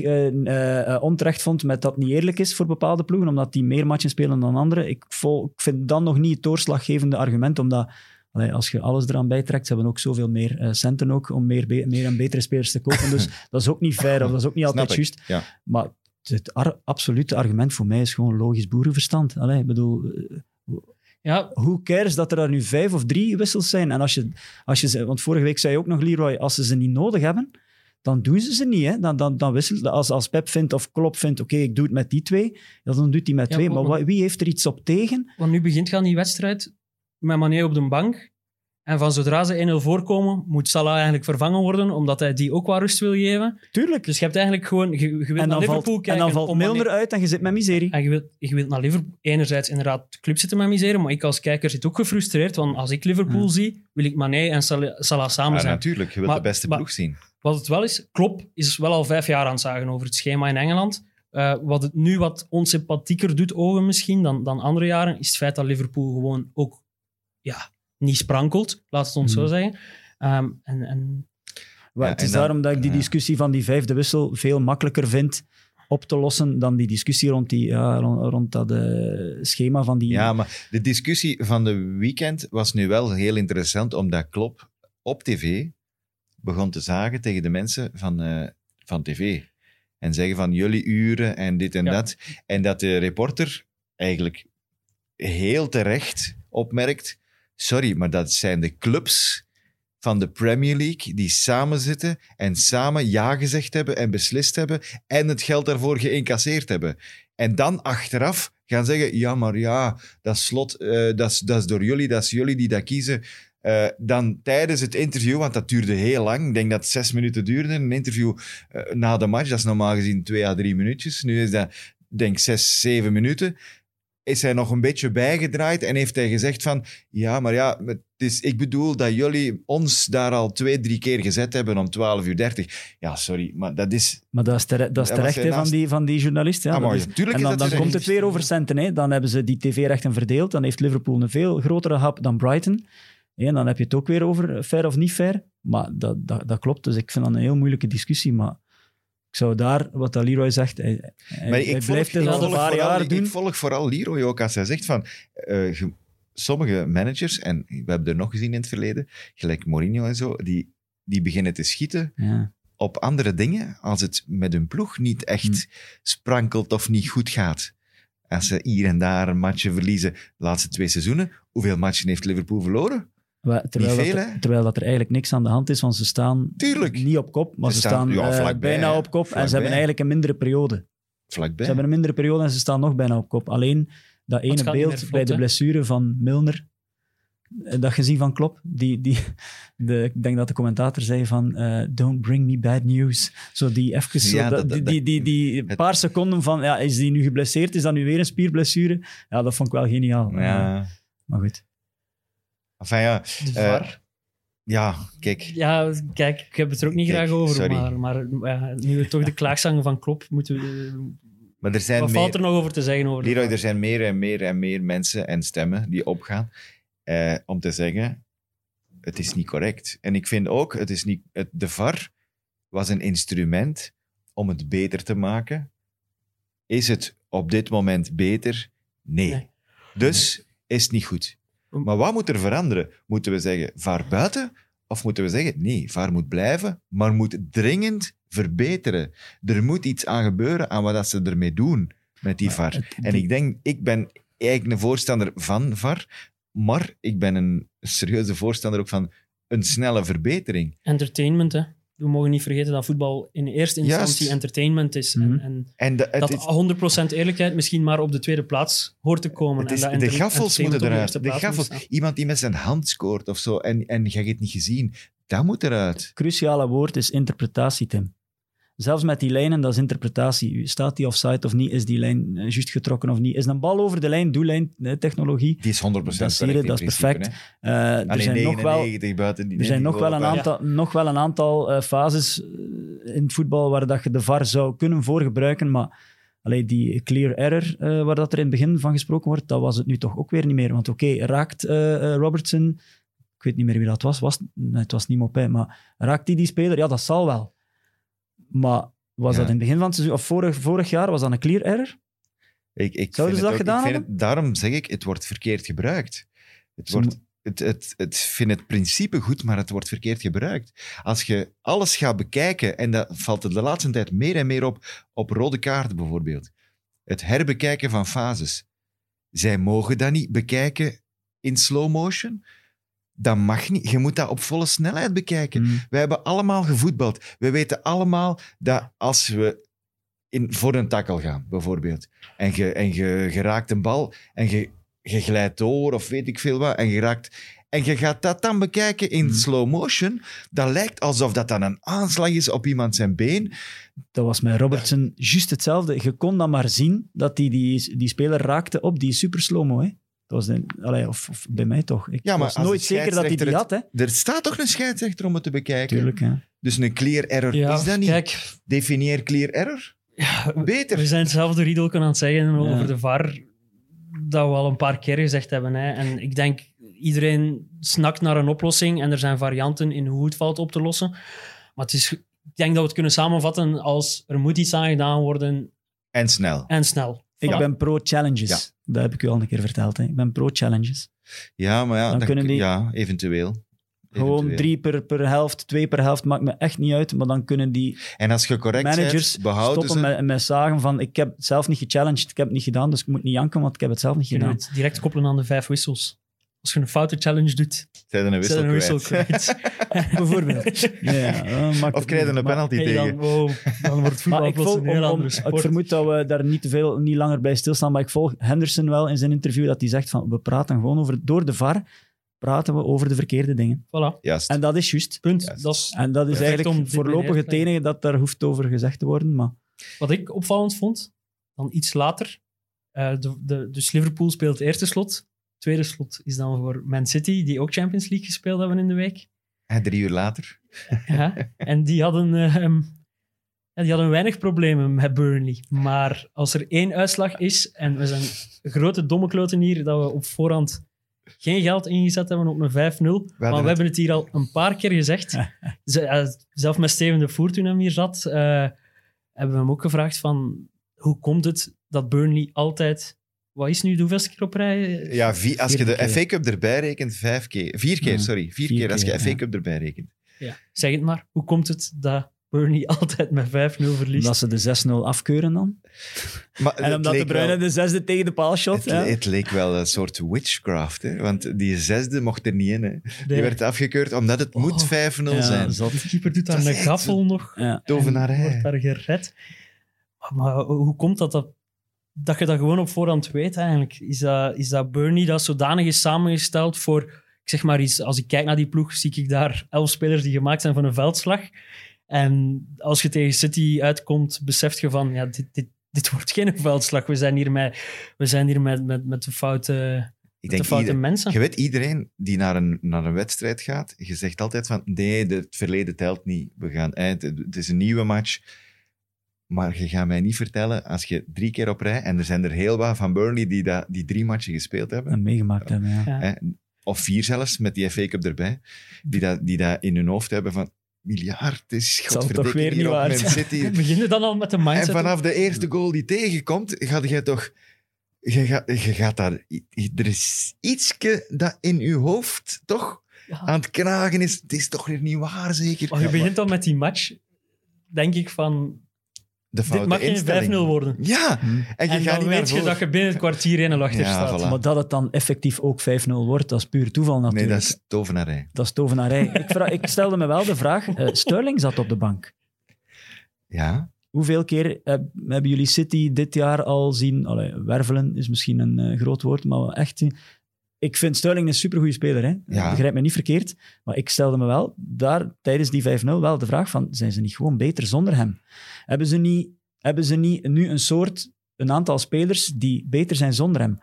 Speaker 4: onterecht vond met dat het niet eerlijk is voor bepaalde ploegen, omdat die meer matchen spelen dan anderen. Ik, vol, ik vind dan nog niet het doorslaggevende argument, omdat allee, als je alles eraan bijtrekt, ze hebben ook zoveel meer eh, centen ook om meer, be- meer en betere spelers te kopen. Dus dat is ook niet fair of dat is ook niet altijd juist.
Speaker 3: ja.
Speaker 4: Maar het ar- absolute argument voor mij is gewoon logisch boerenverstand. Allee, ik bedoel, eh,
Speaker 5: ja,
Speaker 4: hoe cares dat er daar nu vijf of drie wissels zijn? En als je, als je ze, want vorige week zei je ook nog, Leroy, als ze ze niet nodig hebben, dan doen ze ze niet. Hè? Dan, dan, dan wisselen, als, als Pep vindt of Klopp vindt, oké, ik doe het met die twee, dan doet hij met
Speaker 5: Ja,
Speaker 4: twee.
Speaker 5: maar-
Speaker 4: wie heeft er iets op tegen?
Speaker 5: want nu begint gaan die wedstrijd met Mané op de bank. En van zodra ze 1-0 voorkomen, moet Salah eigenlijk vervangen worden, omdat hij die ook wat rust wil geven.
Speaker 4: Tuurlijk.
Speaker 5: Dus je hebt eigenlijk gewoon... Je, je wilt naar Liverpool
Speaker 4: valt, en
Speaker 5: kijken
Speaker 4: dan valt Milner uit en je zit met miserie.
Speaker 5: En je wilt, je wilt naar Liverpool enerzijds inderdaad de club zitten met miseren, maar ik als kijker zit ook gefrustreerd, want als ik Liverpool
Speaker 4: Ja.
Speaker 5: zie, wil ik Mané en Salah, Salah samen
Speaker 3: Ja,
Speaker 5: zijn.
Speaker 3: natuurlijk, je wilt
Speaker 5: Maar-
Speaker 3: de beste ploeg zien.
Speaker 5: Wat het wel is, Klopp is wel al vijf jaar aan het zagen over het schema in Engeland. Eh, wat het nu wat onsympathieker doet ogen misschien dan, dan andere jaren, is het feit dat Liverpool gewoon ook ja, niet sprankelt, laat het ons zo
Speaker 4: Mhm.
Speaker 5: zeggen. Ehm, en, en
Speaker 3: Ja,
Speaker 4: het is
Speaker 3: en dan-
Speaker 4: daarom dat ik die
Speaker 3: ja.
Speaker 4: discussie van die vijfde wissel veel makkelijker vind op te lossen dan die discussie rond, die, ja, rond, rond dat eh, schema van die...
Speaker 3: Ja, maar de discussie van de weekend was nu wel heel interessant, omdat Klopp op tv begon te zagen tegen de mensen van, eh, van tv. En zeggen van jullie uren en dit en
Speaker 5: Ja.
Speaker 3: dat. En dat de reporter eigenlijk heel terecht opmerkt, sorry, maar dat zijn de clubs van de Premier League die samen zitten en samen ja gezegd hebben en beslist hebben en het geld daarvoor geïncasseerd hebben. En dan achteraf gaan zeggen, ja, maar ja, dat slot, eh, dat, is, door jullie, dat is jullie die dat kiezen. Eh, dan tijdens het interview, want dat duurde heel lang, ik denk dat het zes minuten duurde, een interview eh, na de match, dat is normaal gezien twee à drie minuutjes. Nu is dat, denk zes, zeven minuten. Is hij nog een beetje bijgedraaid en heeft hij gezegd van, ja, maar ja, het is, ik bedoel dat jullie ons daar al twee, drie keer gezet hebben om 12 uur 30. Ja, sorry, maar dat is...
Speaker 4: Maar dat is, tere- dat is terecht van, die, van die journalist. Ja,
Speaker 3: Ah,
Speaker 4: is- en dan,
Speaker 3: dat
Speaker 4: dan
Speaker 3: terecht.
Speaker 4: komt het weer over centen. Hè. Dan hebben ze die tv-rechten verdeeld. Dan heeft Liverpool een veel grotere hap dan Brighton. En dan heb je het ook weer over fair of niet fair. Maar dat, dat, dat klopt. Dus ik vind dat een heel moeilijke discussie. Maar ik zou daar, wat dat Leroy zegt, hij, hij,
Speaker 3: Maar
Speaker 4: hij
Speaker 3: ik volg,
Speaker 4: blijft het
Speaker 3: ik
Speaker 4: al een
Speaker 3: volg
Speaker 4: paar jaar
Speaker 3: ik
Speaker 4: doen.
Speaker 3: volg vooral Leroy ook als hij zegt van... eh, ge- sommige managers, en we hebben er nog gezien in het verleden, gelijk Mourinho en zo, die, die beginnen te schieten
Speaker 4: Ja.
Speaker 3: op andere dingen als het met hun ploeg niet echt
Speaker 4: Hm.
Speaker 3: sprankelt of niet goed gaat. Als ze hier en daar een matje verliezen de laatste twee seizoenen, hoeveel matchen heeft Liverpool verloren?
Speaker 4: Terwijl,
Speaker 3: veel,
Speaker 4: dat, er- terwijl dat er eigenlijk niks aan de hand is, want ze staan
Speaker 3: Tuurlijk.
Speaker 4: niet op kop, maar
Speaker 3: Ze
Speaker 4: ze,
Speaker 3: staan,
Speaker 4: staan,
Speaker 3: ja,
Speaker 4: eh, bijna op kop. En ze hebben eigenlijk een mindere periode.
Speaker 3: Vlakbij.
Speaker 4: Ze hebben een mindere periode en ze staan nog bijna op kop. Alleen dat ene beeld
Speaker 5: vlot,
Speaker 4: bij de blessure van Milner, eh, dat gezien van Klopp, die, die, de, ik denk dat de commentator zei van eh, don't bring me bad news. Zo die even zo,
Speaker 3: Ja,
Speaker 4: dat-
Speaker 3: dat-
Speaker 4: die, die, die, die
Speaker 3: het-
Speaker 4: paar seconden van, ja, is die nu geblesseerd? Is dat nu weer een spierblessure? Ja, dat vond ik wel geniaal.
Speaker 3: Ja.
Speaker 4: Maar goed.
Speaker 3: Enfin ja,
Speaker 5: De
Speaker 3: Eh,
Speaker 5: VAR.
Speaker 3: ja, kijk.
Speaker 5: Ja, kijk, ik heb het er ook niet
Speaker 3: Kijk,
Speaker 5: graag over.
Speaker 3: sorry.
Speaker 5: Maar, maar ja, nu we toch de klaagzang van Klopp moeten we...
Speaker 3: Maar er zijn
Speaker 5: Wat
Speaker 3: meer...
Speaker 5: valt er nog over te zeggen over
Speaker 3: Leroy, er zijn meer en meer en meer mensen en stemmen die opgaan eh, om te zeggen, het is niet correct. En ik vind ook, het is niet, het, de VAR was een instrument om het beter te maken. Is het op dit moment beter? Nee.
Speaker 5: Nee.
Speaker 3: Dus is het niet goed. Maar wat moet er veranderen? Moeten we zeggen VAR buiten? Of moeten we zeggen nee, VAR moet blijven, maar moet dringend verbeteren. Er moet iets aan gebeuren aan wat dat ze ermee doen met die VAR.
Speaker 4: het-
Speaker 3: En ik denk, ik ben eigenlijk een voorstander van VAR, maar ik ben een serieuze voorstander ook van een snelle verbetering.
Speaker 5: Entertainment, hè. We mogen niet vergeten dat voetbal in eerste instantie
Speaker 3: Juist.
Speaker 5: entertainment is.
Speaker 4: Mhm.
Speaker 5: En, en
Speaker 3: En de, het
Speaker 5: dat
Speaker 3: is-
Speaker 5: 100% eerlijkheid misschien maar op de tweede plaats hoort te komen.
Speaker 3: Het
Speaker 5: en
Speaker 3: de gaffels moeten
Speaker 5: de
Speaker 3: eruit. De gaffels. Iemand die met zijn hand scoort of zo en, en je hebt het niet gezien, dat moet eruit.
Speaker 4: cruciale woord is interpretatie, Tim. Zelfs met die lijnen, dat is interpretatie. Staat die offside of niet? Is die lijn eh, juist getrokken of niet? Is een bal over de lijn, doellijn, technologie?
Speaker 3: Die is 100%
Speaker 4: Dat zie je,
Speaker 3: correct
Speaker 4: dat is perfect. Eh, er
Speaker 3: Alleen
Speaker 4: zijn nog wel
Speaker 3: 99 buiten die
Speaker 4: Er zijn nog wel een aantal, nog wel een aantal fases eh, in het voetbal waar dat je de VAR zou kunnen voor gebruiken, maar allee, die clear error waar dat er in het begin van gesproken wordt, dat was het nu toch ook weer niet meer. Want oké, raakt Robertson, ik weet niet meer wie dat was, was nee, het was niet Mopé, maar raakt die die speler? Ja, dat zal wel. Maar was
Speaker 3: Ja.
Speaker 4: dat in het begin van het seizoen, of vorig, vorig jaar, was dat een clear error?
Speaker 3: Ik, ik
Speaker 4: Zouden ze dat
Speaker 3: ook-
Speaker 4: gedaan
Speaker 3: het- daarom zeg ik, het wordt verkeerd gebruikt. Het wordt, het, het, het vind het principe goed, maar het wordt verkeerd gebruikt. Als je alles gaat bekijken, en dat valt er de laatste tijd meer en meer op, op rode kaarten bijvoorbeeld. Het herbekijken van fases. Zij mogen dat niet bekijken in slow motion. Dat mag niet. Je moet dat op volle snelheid bekijken.
Speaker 4: Hmm.
Speaker 3: We hebben allemaal gevoetbald. We weten allemaal dat als we in, voor een tackle gaan, bijvoorbeeld, en je, en je, je raakt een bal en je, je glijdt door of weet ik veel wat, en je raakt... En je gaat dat dan bekijken in
Speaker 4: Mhm.
Speaker 3: slow motion. Dat lijkt alsof dat dan een aanslag is op iemand zijn been.
Speaker 4: Dat was met Robertson juist hetzelfde. Je kon dan maar zien dat die, die, die speler raakte op die super slow-mo. Hè? Dat was allee, of, of bij mij toch. Ik
Speaker 3: Ja, maar
Speaker 4: was nooit zeker dat hij die had.
Speaker 3: scheidsrechter
Speaker 4: Hè?
Speaker 3: Er staat toch een scheidsrechter om het te bekijken?
Speaker 4: Tuurlijk, ja.
Speaker 3: Dus een clear error
Speaker 5: Ja,
Speaker 3: is dat niet.
Speaker 5: kijk,
Speaker 3: Definieer clear error.
Speaker 5: ja, we-
Speaker 3: Beter.
Speaker 5: we zijn hetzelfde riedelken aan het zeggen over
Speaker 4: Ja.
Speaker 5: de VAR dat we al een paar keer gezegd hebben. Hè. En ik denk, iedereen snakt naar een oplossing en er zijn varianten in hoe het valt op te lossen. Maar het is, ik denk dat we het kunnen samenvatten als er moet iets aan gedaan worden
Speaker 3: En snel.
Speaker 5: en snel.
Speaker 4: Ik
Speaker 3: Ja.
Speaker 4: ben pro-challenges. Dat heb ik u al een keer verteld. Hè. Ik ben pro-challenges.
Speaker 3: Ja, maar ja,
Speaker 4: Dan
Speaker 3: dan
Speaker 4: kunnen die-
Speaker 3: ja eventueel.
Speaker 4: Gewoon
Speaker 3: Eventueel.
Speaker 4: drie per, per helft, twee per helft, maakt me echt niet uit. Maar dan kunnen die
Speaker 3: En als je correct
Speaker 4: managers stoppen
Speaker 3: ze...
Speaker 4: met, met zagen van ik heb het zelf niet gechallenged, ik heb het niet gedaan, dus ik moet niet janken, want ik heb het zelf niet gedaan.
Speaker 5: direct koppelen aan de vijf wissels. Als je een foute challenge doet,
Speaker 3: Zijn er een
Speaker 5: een wissel
Speaker 3: kwijt.
Speaker 5: kwijt.
Speaker 4: Bijvoorbeeld. Ja,
Speaker 3: Of krijg je een
Speaker 4: Maar-
Speaker 3: penalty
Speaker 5: Hey,
Speaker 3: tegen.
Speaker 5: dan, wow, dan wordt voetbal
Speaker 4: ik, volg,
Speaker 5: een heel
Speaker 4: om,
Speaker 5: andere
Speaker 4: ik
Speaker 5: sport.
Speaker 4: vermoed dat we daar niet te veel, niet langer bij stilstaan, maar ik volg Henderson wel in zijn interview dat hij zegt van we praten gewoon over, door de VAR praten we over de verkeerde dingen.
Speaker 5: Voilà,
Speaker 3: Juist.
Speaker 4: En dat is juist.
Speaker 5: punt.
Speaker 3: Juist.
Speaker 5: Dat is
Speaker 4: En dat is eigenlijk
Speaker 5: dit bij
Speaker 4: voorlopig
Speaker 5: neer
Speaker 4: het enige dat daar hoeft over gezegd te worden. Maar
Speaker 5: Wat ik opvallend vond, dan iets later. eh, de, de, dus Liverpool speelt het eerste slot. Tweede slot is dan voor Man City, die ook Champions League gespeeld hebben in de week.
Speaker 3: En drie uur later.
Speaker 5: Ja, en die hadden, ja, die hadden weinig problemen met Burnley. Maar als er één uitslag is, en we zijn grote domme kloten hier, dat we op voorhand geen geld ingezet hebben op een 5-0. Maar we
Speaker 3: het-
Speaker 5: hebben het hier al een paar keer gezegd. Ze- eh, Zelf met Steven de Voer, toen hij hier zat, eh, hebben we hem ook gevraagd van hoe komt het dat Burnley altijd... Wat is nu de hoeveelste keer op rij?
Speaker 3: Ja, vier- als je de
Speaker 4: keer.
Speaker 3: FA Cup erbij rekent, vijf keer. Vier keer,
Speaker 4: Ja,
Speaker 3: sorry. Vier,
Speaker 4: vier
Speaker 3: keer als je
Speaker 4: keer,
Speaker 3: FA
Speaker 4: ja.
Speaker 3: Cup erbij rekent.
Speaker 5: Ja. Zeg het maar, hoe komt het dat Burnley altijd met 5-0 verliest?
Speaker 4: omdat ze de 6-0 afkeuren dan.
Speaker 3: Maar
Speaker 4: En
Speaker 3: het
Speaker 4: omdat de
Speaker 3: leek
Speaker 4: Bruyne
Speaker 3: wel-
Speaker 4: de zesde tegen de paal shot.
Speaker 3: Het,
Speaker 4: ja.
Speaker 3: het leek wel een soort witchcraft, hè? want die zesde mocht er niet in. Hè? Die
Speaker 5: Nee.
Speaker 3: werd afgekeurd omdat het
Speaker 5: Oh.
Speaker 3: moet 5-0
Speaker 4: Ja,
Speaker 3: zijn.
Speaker 4: zat.
Speaker 5: De keeper doet daar
Speaker 3: Dat is
Speaker 5: een
Speaker 3: echt
Speaker 5: gaffel nog.
Speaker 4: Ja.
Speaker 3: Tovenarij.
Speaker 5: En wordt daar gered. Maar, maar hoe komt dat, dat dat je dat gewoon op voorhand weet eigenlijk? Is dat, is dat Burnley dat zodanig is samengesteld voor... Ik zeg maar iets, als ik kijk naar die ploeg, zie ik daar elf spelers die gemaakt zijn voor een veldslag. En als je tegen City uitkomt, besef je van, ja, dit, dit, dit wordt geen veldslag. We zijn hier met, we zijn hier met, met, met de foute,
Speaker 3: Ik
Speaker 5: de foute
Speaker 3: ieder-
Speaker 5: mensen.
Speaker 3: je weet, iedereen die naar een, naar een wedstrijd gaat, je zegt altijd van, nee, het verleden telt niet. We gaan, het is een nieuwe match. Maar je gaat mij niet vertellen, als je drie keer op rij, en er zijn er heel wat van Burnley die, dat, die drie matchen gespeeld hebben,
Speaker 4: En meegemaakt hebben, ja.
Speaker 5: Ja.
Speaker 3: hè, of vier zelfs, met die FA Cup erbij, die dat, die dat in hun hoofd hebben van, miljard is
Speaker 4: toch weer
Speaker 3: hier
Speaker 4: niet
Speaker 3: op Man. City.
Speaker 5: Begin je dan al met de
Speaker 3: En
Speaker 5: mindset?
Speaker 3: vanaf de eerste goal die tegenkomt, ga jij toch... Je gaat, je gaat daar... Er is ietske dat in je hoofd toch
Speaker 5: Ja.
Speaker 3: aan het knagen is. Het is toch weer niet waar, zeker?
Speaker 5: Maar je begint dan met die match, denk ik van,
Speaker 3: de
Speaker 5: dit
Speaker 3: foute
Speaker 5: mag geen 5-0
Speaker 3: instelling.
Speaker 5: worden.
Speaker 3: Ja,
Speaker 4: Hm.
Speaker 3: en je
Speaker 5: En
Speaker 3: gaat
Speaker 5: dan
Speaker 3: niet
Speaker 5: weet
Speaker 3: naar
Speaker 5: je dat je binnen het kwartier 1-0 achter
Speaker 3: Ja,
Speaker 5: staat.
Speaker 3: voilà.
Speaker 4: Maar dat het dan effectief ook 5-0 wordt, dat is puur toeval natuurlijk.
Speaker 3: Nee, dat is tovenarij.
Speaker 4: Dat is tovenarij. ik, vra- ik stelde me wel de vraag, eh, Sterling zat op de bank.
Speaker 3: Ja,
Speaker 4: Hoeveel keer heb- hebben jullie City dit jaar al zien... Allee, wervelen is misschien een eh, groot woord, maar wel echt... Ik vind Sterling een supergoeie speler, hè?
Speaker 3: Ja.
Speaker 4: begrijp me niet verkeerd. Maar ik stelde me wel daar tijdens die 5-0 wel de vraag van, zijn ze niet gewoon beter zonder hem? Hebben ze niet, hebben ze niet nu een soort, een aantal spelers die beter zijn zonder hem?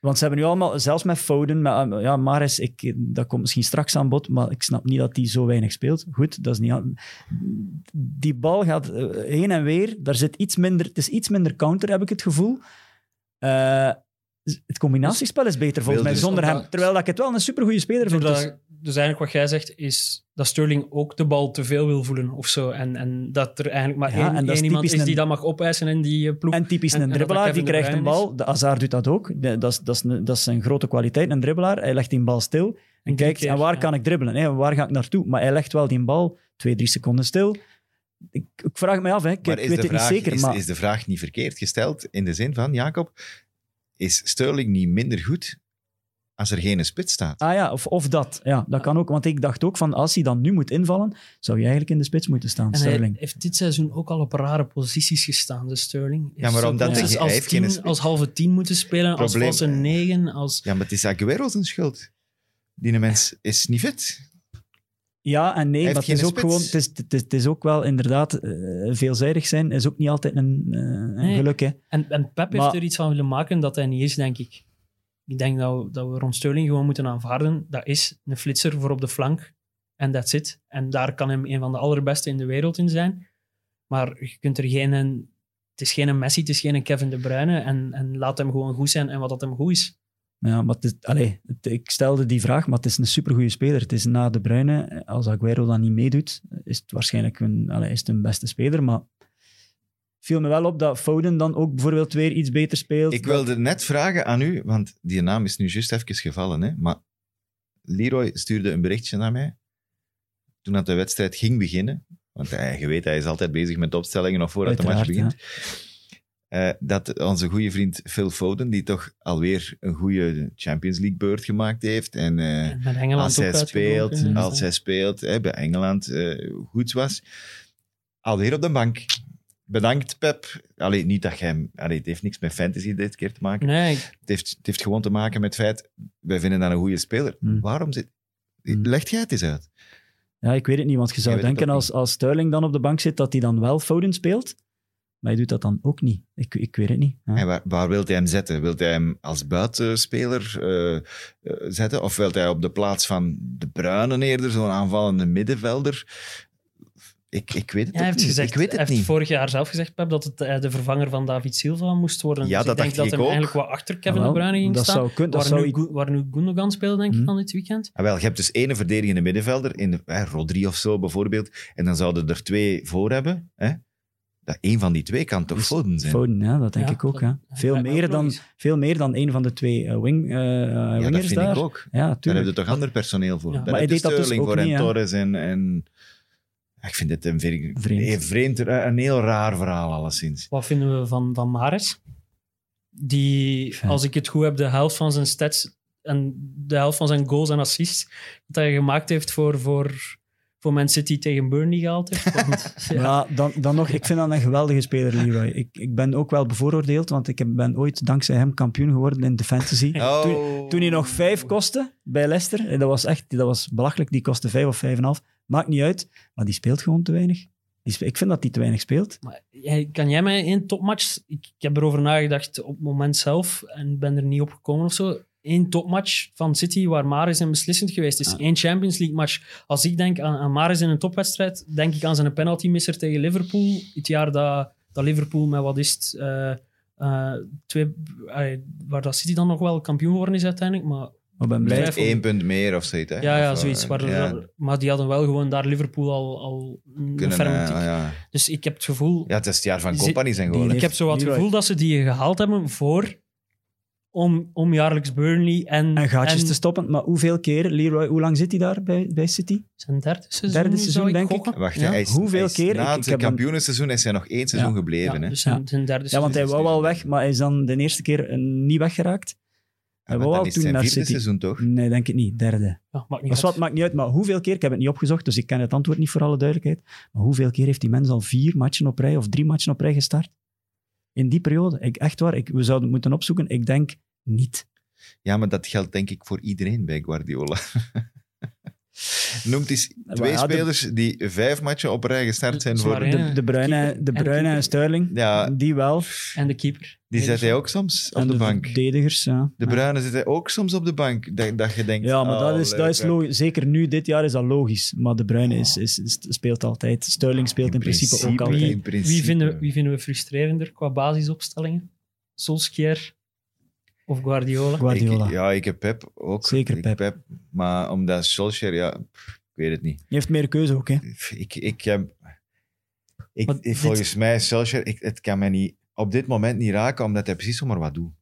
Speaker 4: Want ze hebben nu allemaal, zelfs met Foden, met, uh, ja, Mares, ik, dat komt misschien straks aan bod, maar ik snap niet dat hij zo weinig speelt. Goed, dat is niet Die bal gaat eh, heen en weer, daar zit iets minder, het is iets minder counter, heb ik het gevoel. Eh, het combinatiespel is beter volgens mij
Speaker 3: dus
Speaker 4: zonder hem. Terwijl dat ik het wel een supergoeie speler vind. Dus-
Speaker 5: dus eigenlijk wat jij zegt is dat Sterling ook de bal te veel wil voelen of zo. En, en dat er eigenlijk maar
Speaker 4: Ja,
Speaker 5: één, iemand is die
Speaker 4: een-
Speaker 5: dat mag opeisen in die eh, ploeg.
Speaker 4: En typisch
Speaker 5: En-
Speaker 4: een dribbelaar, die krijgt een bal. De Hazard doet dat ook. De- Dat is, dat, is een, dat is een grote kwaliteit, een dribbelaar. Hij legt die bal stil en kijkt,
Speaker 5: keer,
Speaker 4: en waar
Speaker 5: ja.
Speaker 4: kan ik dribbelen? Hè? Waar ga ik naartoe? Maar hij legt wel die bal twee, drie seconden stil. Ik, ik vraag me af, hè. Ik,
Speaker 3: maar
Speaker 4: ik
Speaker 3: is,
Speaker 4: weet
Speaker 3: de
Speaker 4: het niet
Speaker 3: vraag,
Speaker 4: zeker.
Speaker 3: is,
Speaker 4: maar
Speaker 3: is de vraag niet verkeerd gesteld in de zin van, Jacob, is Sterling niet minder goed als er geen spits staat?
Speaker 4: Ah ja, of, of dat. Ja, dat kan ook. Want ik dacht ook van, als hij dan nu moet invallen, zou hij eigenlijk in de spits moeten staan,
Speaker 5: En hij
Speaker 4: Sterling.
Speaker 5: heeft dit seizoen ook al op rare posities gestaan, de Sterling.
Speaker 3: Ja, maar omdat hij-
Speaker 5: als,
Speaker 3: heeft geen
Speaker 5: tien,
Speaker 3: spits.
Speaker 5: als halve tien moeten spelen, als valse negen, als...
Speaker 3: Ja, maar het is Aguero zijn schuld. Die mens is niet fit.
Speaker 4: Ja en nee, maar het is ook gewoon, het is, het is, het is ook wel inderdaad eh, veelzijdig zijn, is ook niet altijd een, eh, een
Speaker 5: Nee.
Speaker 4: geluk. Hè.
Speaker 5: En, en Pep
Speaker 4: Maar-
Speaker 5: heeft er iets van willen maken dat hij niet is, denk ik. Ik denk dat we, dat we Sterling gewoon moeten aanvaarden. Dat is een flitser voor op de flank. En that's it. En daar kan hem een van de allerbeste in de wereld in zijn. Maar je kunt er geen... een- Het is geen een Messi, het is geen een Kevin De Bruyne. En, en laat hem gewoon goed zijn en wat dat hem goed is.
Speaker 4: Ja, maar het is, allee, het- ik stelde die vraag, maar het is een supergoeie speler. Het is na De Bruyne, als Aguero dan niet meedoet, is het waarschijnlijk een, allee, is het een beste speler. Maar viel me wel op dat Foden dan ook bijvoorbeeld weer iets beter speelt.
Speaker 3: Ik wilde net vragen aan u, want die naam is nu juist even gevallen, hè, maar Leroy stuurde een berichtje naar mij toen dat de wedstrijd ging beginnen. Want hij, je weet, hij is altijd bezig met opstellingen nog voordat de match
Speaker 4: Uiteraard,
Speaker 3: begint. Eh, dat onze goede vriend Phil Foden, die toch alweer een goede Champions League beurt gemaakt heeft. En eh, als
Speaker 5: ook
Speaker 3: hij speelt, als hij speelt hè, bij Engeland eh, goed was. Alweer op de bank. Bedankt, Pep. Allee, niet dat jij hem... Allee, het heeft niks met fantasy dit keer te maken.
Speaker 5: Nee,
Speaker 3: Het, heeft, het heeft gewoon te maken met het feit... Wij vinden dat een goede speler.
Speaker 4: Hmm.
Speaker 3: Waarom zit...
Speaker 4: Hmm.
Speaker 3: Leg jij het eens uit.
Speaker 4: Ja, ik weet het niet, want je zou denken als, als Sterling dan op de bank zit, dat hij dan wel Foden speelt. Maar hij doet dat dan ook niet. Ik, ik weet het niet. Ja.
Speaker 3: En waar, waar wil hij hem zetten? Wil hij hem als buitenspeler eh, eh, zetten? Of wil hij op de plaats van de Bruinen eerder, zo'n aanvallende middenvelder? Ik, ik weet het
Speaker 5: hij heeft,
Speaker 3: niet.
Speaker 5: gezegd,
Speaker 3: ik weet
Speaker 5: hij
Speaker 3: het
Speaker 5: heeft
Speaker 3: niet.
Speaker 5: vorig jaar zelf gezegd, Pep, dat het eh, de vervanger van David Silva moest worden.
Speaker 3: Ja,
Speaker 5: dus
Speaker 3: dat
Speaker 5: ik denk
Speaker 3: dacht
Speaker 5: dat
Speaker 3: ik
Speaker 5: hij
Speaker 3: ook.
Speaker 5: eigenlijk wat achter Kevin
Speaker 4: Jawel,
Speaker 5: De Bruyne ging
Speaker 4: dat
Speaker 5: staan.
Speaker 4: zou kunnen. Dat
Speaker 5: waar,
Speaker 4: zou
Speaker 5: nu,
Speaker 4: ik-
Speaker 5: Gu- waar nu Gundogan speelt, denk ik,
Speaker 4: Hmm.
Speaker 5: van dit weekend.
Speaker 3: Ah, wel, je hebt dus één verdedigende middenvelder, in de, hè, Rodri of zo bijvoorbeeld, en dan zouden er twee voor hebben. Hè? Dat één van die twee kan toch Foden zijn?
Speaker 4: Foden, ja, dat denk
Speaker 5: Ja,
Speaker 4: ik ook. Ja. Veel, meer dan, veel meer dan een van de twee eh, wing, eh,
Speaker 3: ja, dat
Speaker 4: wingers
Speaker 3: vind
Speaker 4: daar.
Speaker 3: ik ook.
Speaker 4: Ja,
Speaker 3: Daar
Speaker 4: tuurlijk.
Speaker 3: heb je toch ander personeel voor.
Speaker 5: Ja.
Speaker 3: Daar
Speaker 4: Maar hij
Speaker 3: heb je
Speaker 4: deed dat dus
Speaker 3: Sterling
Speaker 4: ook
Speaker 3: voor
Speaker 4: niet,
Speaker 3: en
Speaker 4: hè?
Speaker 3: Torres en... en... Ik vind het een,
Speaker 4: Vreemd.
Speaker 3: een, vreemd, een heel raar verhaal, alleszins.
Speaker 5: Wat vinden we van, van Maris? Die,
Speaker 4: Fijn.
Speaker 5: als ik het goed heb, de helft van zijn stats en de helft van zijn goals en assists dat hij gemaakt heeft voor, voor, voor Man City tegen Burnley gehaald heeft. Want, ja,
Speaker 4: Ja, dan, dan nog, ik vind dat een geweldige speler, Leroy. Ik, ik ben ook wel bevooroordeeld, want ik heb- ben ooit dankzij hem kampioen geworden in de fantasy.
Speaker 3: Oh.
Speaker 4: Toen, toen hij nog vijf kostte bij Leicester, en dat was echt dat was belachelijk, die kostte vijf of vijf en een half. Maakt niet uit, maar die speelt gewoon te weinig. Die ik vind dat hij te weinig speelt.
Speaker 5: maar jij- kan jij mij één topmatch... Ik, ik heb erover nagedacht op het moment zelf en ben er niet op gekomen of zo. Eén topmatch van City waar Maris een beslissend geweest is.
Speaker 4: Ja.
Speaker 5: Eén Champions League match. Als ik denk aan, aan Maris in een topwedstrijd, denk ik aan zijn penaltymisser tegen Liverpool. Het jaar dat, dat Liverpool met wat is het... eh, eh, twee, waar dat City dan nog wel kampioen geworden is uiteindelijk. Maar
Speaker 4: Maar ben blij.
Speaker 3: Eén punt meer of zoiets. Hè?
Speaker 5: ja, ja
Speaker 3: eh,
Speaker 5: zoiets. Waar,
Speaker 3: ja,
Speaker 5: Maar die hadden wel gewoon daar Liverpool al, al
Speaker 3: kunnen, ja.
Speaker 5: Dus ik heb het gevoel...
Speaker 3: ja, het is het jaar van Company zijn geworden.
Speaker 5: Ik heb zo wat het gevoel dat ze die gehaald hebben voor om, om jaarlijks Burnley en,
Speaker 4: En gaatjes
Speaker 5: en
Speaker 4: te stoppen. Maar hoeveel keer, Leroy, hoe lang zit hij daar bij, bij City?
Speaker 5: zijn derde seizoen,
Speaker 4: Derde
Speaker 5: zou
Speaker 4: seizoen, denk ik.
Speaker 3: Wacht,
Speaker 5: Ja.
Speaker 3: hij is,
Speaker 4: Hoeveel
Speaker 3: hij is
Speaker 4: keer?
Speaker 3: Na
Speaker 4: Ik-
Speaker 3: het kampioenenseizoen is hij nog één seizoen
Speaker 4: Ja.
Speaker 3: gebleven.
Speaker 5: Ja,
Speaker 3: hè?
Speaker 5: dus zijn, zijn derde
Speaker 4: Ja, want hij wou wel weg, maar hij is dan de eerste keer eh, niet weggeraakt. Hij
Speaker 3: Ja,
Speaker 4: wou
Speaker 3: is
Speaker 4: toen naar City.
Speaker 3: seizoen toch?
Speaker 4: Nee, denk ik niet. Derde.
Speaker 5: Ja, maakt niet uit.
Speaker 4: wat, maakt niet uit. Maar hoeveel keer, ik heb het niet opgezocht, dus ik ken het antwoord niet voor alle duidelijkheid. Maar hoeveel keer heeft die mens al vier matchen op rij of drie matchen op rij gestart? In die periode. Ik, echt waar, ik, we zouden het moeten opzoeken. Ik denk niet.
Speaker 3: Ja, maar dat geldt denk ik voor iedereen bij Guardiola. Noemt eens twee
Speaker 4: ja, de-
Speaker 3: spelers die vijf matchen op rij gestart zijn voor... De,
Speaker 4: De, de Bruyne,
Speaker 5: keeper.
Speaker 4: de
Speaker 5: En
Speaker 4: Bruyne en
Speaker 5: keeper.
Speaker 4: Sterling,
Speaker 3: Ja.
Speaker 4: die wel.
Speaker 5: En de keeper.
Speaker 3: die zet hij ook soms op
Speaker 4: en
Speaker 3: de,
Speaker 4: de
Speaker 3: bank.
Speaker 4: verdedigers, ja.
Speaker 3: De Bruyne zit hij ook soms op de bank. Dat, dat je denkt...
Speaker 4: Ja, maar
Speaker 3: oh,
Speaker 4: dat is, dat is logisch. Zeker nu, dit jaar is dat logisch. Maar de Bruyne is,
Speaker 3: Oh.
Speaker 4: is, is- speelt altijd. Sterling speelt in, principe, ook
Speaker 3: principe,
Speaker 4: altijd.
Speaker 3: principe.
Speaker 5: Wie vinden, wie vinden we frustrerender qua basisopstellingen? Solskjaer of Guardiola?
Speaker 4: Guardiola.
Speaker 3: Ik, ja, ik heb Pep ook.
Speaker 4: Zeker
Speaker 3: Ik
Speaker 4: Pep.
Speaker 3: Maar omdat Solskjaer, ja, ik weet het niet.
Speaker 4: Je heeft meer keuze ook, hè.
Speaker 3: Ik, ik heb... Ik,
Speaker 5: dit-
Speaker 3: volgens mij, Solskjaer, ik, het kan mij niet, op dit moment niet raken, omdat hij precies zomaar wat doet.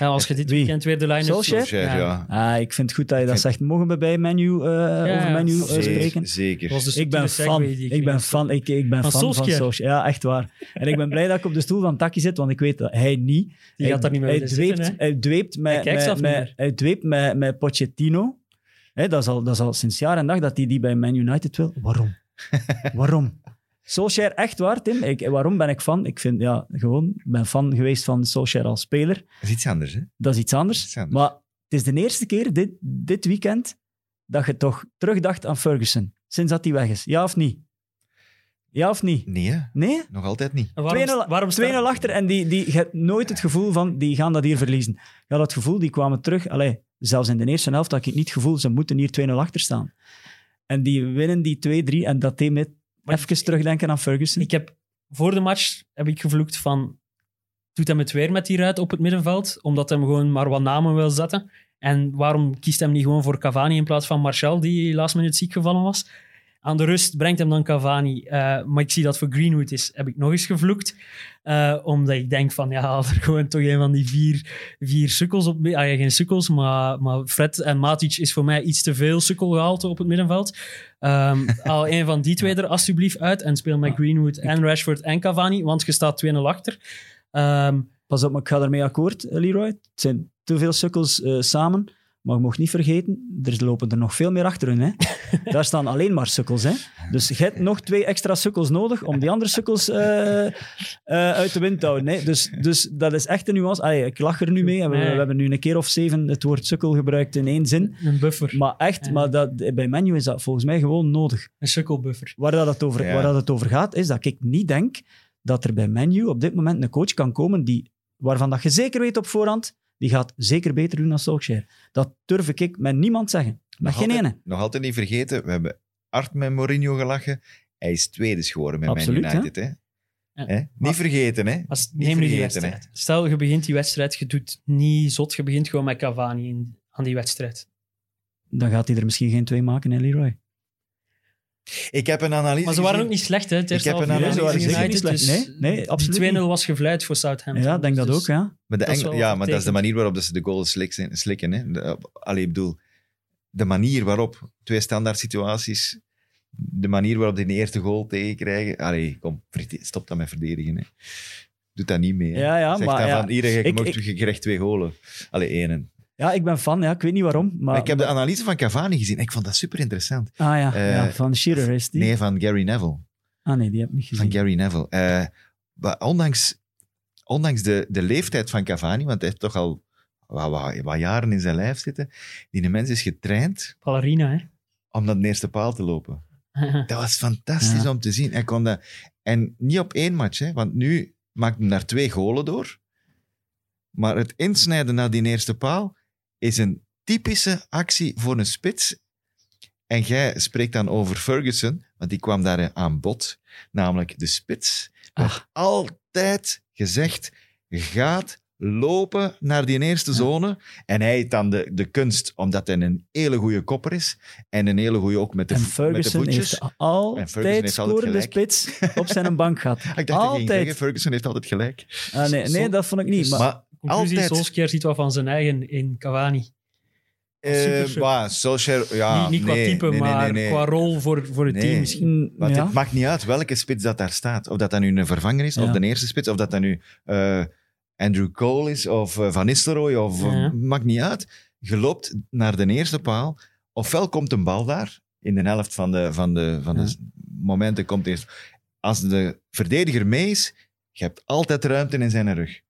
Speaker 5: Ja, als je dit
Speaker 4: Wie?
Speaker 5: weekend weer de line
Speaker 4: Solskjaer?
Speaker 3: Solskjaer, ja.
Speaker 4: Ah, ik vind het goed dat je dat zegt. Mogen we bij menu, uh, over menu uh,
Speaker 5: zeker.
Speaker 4: spreken?
Speaker 3: Zeker.
Speaker 4: Ik ben fan. Ik ben fan. Ik, ik ben
Speaker 5: Van
Speaker 4: fan van
Speaker 5: Solskjaer?
Speaker 4: Ja, echt waar. En ik ben blij dat ik op de stoel van Taki zit, want ik weet dat hij niet.
Speaker 5: Die
Speaker 4: hij,
Speaker 5: gaat daar niet meer
Speaker 4: hij
Speaker 5: willen
Speaker 4: dweept,
Speaker 5: zitten, hè?
Speaker 4: hij dweept met, met,
Speaker 5: zelf niet
Speaker 4: met,
Speaker 5: meer.
Speaker 4: hij dweept met, met Pochettino. Hè, dat, is al, dat is al sinds jaar en dag dat hij die bij Man United wil. Waarom? Waarom? Solskjaer, echt waar, Tim. Ik, waarom ben ik fan? Ik vind, ja, gewoon, ben fan geweest van Solskjaer als speler.
Speaker 3: Dat is iets anders, hè?
Speaker 4: Dat is iets anders.
Speaker 3: Iets anders.
Speaker 4: Maar het is de eerste keer dit, dit weekend dat je toch terugdacht aan Ferguson. Sinds dat hij weg is. Ja of niet? Ja of niet?
Speaker 3: Nee, hè?
Speaker 4: Nee?
Speaker 3: nog altijd niet.
Speaker 5: En waarom,
Speaker 4: 2-0
Speaker 5: waarom
Speaker 4: 2-0
Speaker 5: staat-
Speaker 4: achter en die, die, je hebt nooit het gevoel van, die gaan dat hier verliezen. Je had het gevoel, die kwamen terug. Allee, zelfs in de eerste helft had ik niet het gevoel, ze moeten hier 2-0 achter staan. En die winnen die 2-3 en dat deed me Even terugdenken aan Ferguson.
Speaker 5: Ik heb voor de match heb ik gevloekt van doet hem het weer met die ruit op het middenveld, omdat hij hem gewoon maar wat namen wil zetten. En waarom kiest hij hem niet gewoon voor Cavani in plaats van Martial, die last minute ziek gevallen was? Aan de rust brengt hem dan Cavani. Eh, maar ik zie dat voor Greenwood is, heb ik nog eens gevloekt. Eh, omdat ik denk van, ja, haal er gewoon toch een van die vier, vier sukkels op. Ah, ja, geen sukkels, maar, maar Fred en Matic is voor mij iets te veel sukkelgehalte op het middenveld. Ehm haal een van die twee er alsjeblieft uit en speel met Greenwood en Rashford en Cavani, want je staat 2-0 achter. Ehm,
Speaker 4: Pas op, maar ik ga ermee akkoord, eh, Leroy. Het zijn te veel sukkels samen. Maar je mag niet vergeten, er lopen er nog veel meer achter hun. Hè? Daar staan alleen maar sukkels. Hè? Dus je hebt nog twee extra sukkels nodig om die andere sukkels eh, eh, uit de wind te houden. Hè? Dus, dus dat is echt een nuance. Allee, ik lach er nu mee. en We, we hebben nu een keer of zeven het woord sukkel gebruikt in één zin.
Speaker 5: een buffer,
Speaker 4: Maar echt, maar dat, bij Menu is dat volgens mij gewoon nodig.
Speaker 5: een sukkelbuffer.
Speaker 4: Waar, dat het over,
Speaker 3: Ja.
Speaker 4: waar dat het over gaat, is dat ik niet denk dat er bij Menu op dit moment een coach kan komen die, waarvan dat je zeker weet op voorhand, die gaat zeker beter doen dan Solskjaer. Dat durf ik met niemand zeggen. Met
Speaker 3: Nog
Speaker 4: geen
Speaker 3: altijd-
Speaker 4: ene.
Speaker 3: Nog altijd niet vergeten, we hebben hard met Mourinho gelachen. Hij is tweede geworden met
Speaker 4: Absoluut,
Speaker 3: Man United. Hè? Hè? Niet vergeten, hè?
Speaker 5: Als,
Speaker 3: Niet
Speaker 5: neem nu die
Speaker 3: vergeten.
Speaker 5: Stel, je begint die wedstrijd, je doet niet zot, je begint gewoon met Cavani in, aan die wedstrijd.
Speaker 4: Dan gaat hij er misschien geen twee maken, hè, Leroy?
Speaker 3: Ik heb een analyse
Speaker 5: Maar ze waren
Speaker 3: gezien.
Speaker 5: ook niet slecht, hè? Het eerste
Speaker 3: heb een analyse gezien.
Speaker 5: United,
Speaker 4: Zeker niet
Speaker 5: dus
Speaker 4: slecht. Nee, nee, absoluut
Speaker 5: Die 2-0
Speaker 4: niet.
Speaker 5: was gevleid voor Southampton.
Speaker 4: Ja, ik denk dat
Speaker 5: Dus
Speaker 4: ook, ja.
Speaker 3: Maar de Engel- ja, maar dat is de manier waarop dat ze de goals slikken. slikken hè? De, allee, ik bedoel, de manier waarop twee standaard situaties, de manier waarop die een eerste goal tegenkrijgen. Allee, kom, stop dat met verdedigen. Hè. Doe dat niet mee. hè.
Speaker 4: Ja, ja,
Speaker 3: zeg
Speaker 4: maar
Speaker 3: dan
Speaker 4: ja,
Speaker 3: van, hier,
Speaker 4: ik- ik-
Speaker 3: terug, je krijgt twee golen. Allee, één.
Speaker 4: Ja, ik ben fan, ja. ik weet niet waarom. Maar,
Speaker 3: Maar ik heb de analyse van Cavani gezien. Ik vond dat super interessant.
Speaker 4: Ah ja,
Speaker 3: Eh,
Speaker 4: ja, van Shearer is die.
Speaker 3: Nee, van Gary Neville.
Speaker 4: Ah nee, die heb ik niet gezien.
Speaker 3: Van Gary Neville. Eh, maar ondanks ondanks de, de leeftijd van Cavani, want hij heeft toch al wat, wat, wat jaren in zijn lijf zitten, die mens is getraind
Speaker 5: Ballerina,
Speaker 3: om naar de eerste paal te lopen.
Speaker 5: hè?
Speaker 3: Dat was fantastisch
Speaker 4: Ja.
Speaker 3: om te zien. Hij kon dat, en niet op één match, hè, want nu maakt hij daar twee golen door. Maar het insnijden naar die eerste paal is een typische actie voor een spits. En jij spreekt dan over Ferguson, want die kwam daar aan bod. Namelijk de spits.
Speaker 4: Ah.
Speaker 3: altijd gezegd, gaat lopen naar die eerste zone. En hij heeft dan de, de kunst, omdat hij een hele goede kopper is. En een hele goede ook met de,
Speaker 4: En
Speaker 3: met de
Speaker 4: Ferguson
Speaker 3: voetjes.
Speaker 4: heeft
Speaker 3: En Ferguson heeft altijd
Speaker 4: scorende spits op zijn bank gehad.
Speaker 3: Ik dacht zeggen,
Speaker 4: altijd.
Speaker 3: Ferguson heeft altijd gelijk.
Speaker 4: Ah, nee, nee, dat vond ik niet. Maar,
Speaker 3: Maar,
Speaker 5: Conclusie,
Speaker 3: altijd...
Speaker 5: Solskjaer ziet wat van zijn eigen in Cavani.
Speaker 3: eh, maar Solskjaer, ja,
Speaker 5: niet niet qua
Speaker 3: nee,
Speaker 5: type,
Speaker 3: nee, nee,
Speaker 5: maar
Speaker 3: nee, nee.
Speaker 5: qua rol voor, voor het
Speaker 3: Nee.
Speaker 5: team misschien.
Speaker 3: Want
Speaker 4: ja.
Speaker 3: het maakt niet uit welke spits dat daar staat. Of dat dat nu een vervanger is,
Speaker 4: Ja.
Speaker 3: of de eerste spits, of dat dat nu eh, Andrew Cole is, of eh, Van Nistelrooy, of
Speaker 5: Ja.
Speaker 3: maakt niet uit. Je loopt naar de eerste paal, ofwel komt een bal daar, in de helft van de, van de, van de
Speaker 4: Ja.
Speaker 3: s- momenten komt eerst. Als de verdediger mee is, je hebt altijd ruimte in zijn rug.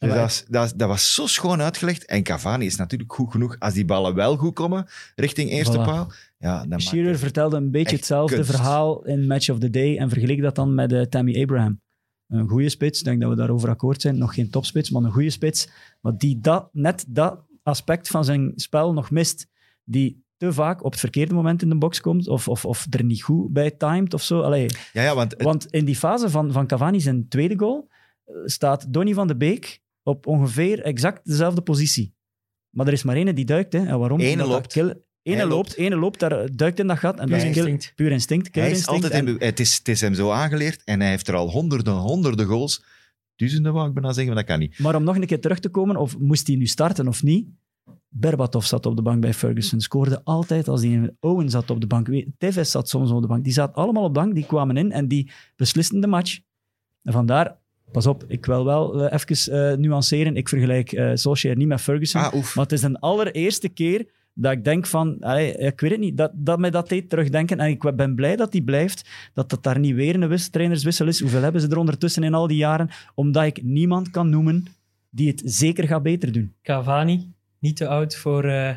Speaker 3: Dus dat, was, dat, was- dat was zo schoon uitgelegd. En Cavani is natuurlijk goed genoeg. Als die ballen wel goed komen, richting eerste
Speaker 4: Voilà.
Speaker 3: paal, ja, dan
Speaker 4: Shearer vertelde een beetje hetzelfde
Speaker 3: kunst.
Speaker 4: verhaal in Match of the Day en vergeleek dat dan met eh, Tammy Abraham. Een goede spits, ik denk dat we daarover akkoord zijn. Nog geen topspits, maar een goede spits. Maar die dat, net dat aspect van zijn spel nog mist. Die te vaak op het verkeerde moment in de box komt of, of, of er niet goed bij timed of zo. Allee,
Speaker 3: Ja, ja, want het-
Speaker 4: want in die fase van, van Cavani zijn tweede goal eh, staat Donny van de Beek op ongeveer exact dezelfde positie. Maar er is maar één die duikt. Hè. En waarom?
Speaker 3: Ene loopt.
Speaker 4: kill- Ene loopt, ene loopt, daar duikt in dat gat. En dat is
Speaker 5: Puur
Speaker 4: kill-
Speaker 5: instinct.
Speaker 4: puur instinct.
Speaker 3: Hij is altijd in
Speaker 4: En-
Speaker 3: het, is, het is hem zo aangeleerd en hij heeft er al honderden, honderden goals. Duizenden wou ik bijna zeggen, maar dat kan niet.
Speaker 4: Maar om nog een keer terug te komen, of moest hij nu starten of niet? Berbatov zat op de bank bij Ferguson. Scoorde altijd als hij Owen zat op de bank. Tevez zat soms op de bank. Die zaten allemaal op de bank, die kwamen in en die beslisten de match. En vandaar, pas op, ik wil wel eh, even eh, nuanceren. Ik vergelijk eh Solskjaer niet met Ferguson.
Speaker 3: Ah.
Speaker 4: Maar het is een allereerste keer dat ik denk van, allee, ik weet het niet, dat, dat mij dat deed terugdenken. En ik ben blij dat die blijft, dat het daar niet weer een wis, trainerswissel is. Hoeveel hebben ze er ondertussen in al die jaren? Omdat ik niemand kan noemen die het zeker gaat beter doen.
Speaker 5: Cavani, niet te oud voor, eh,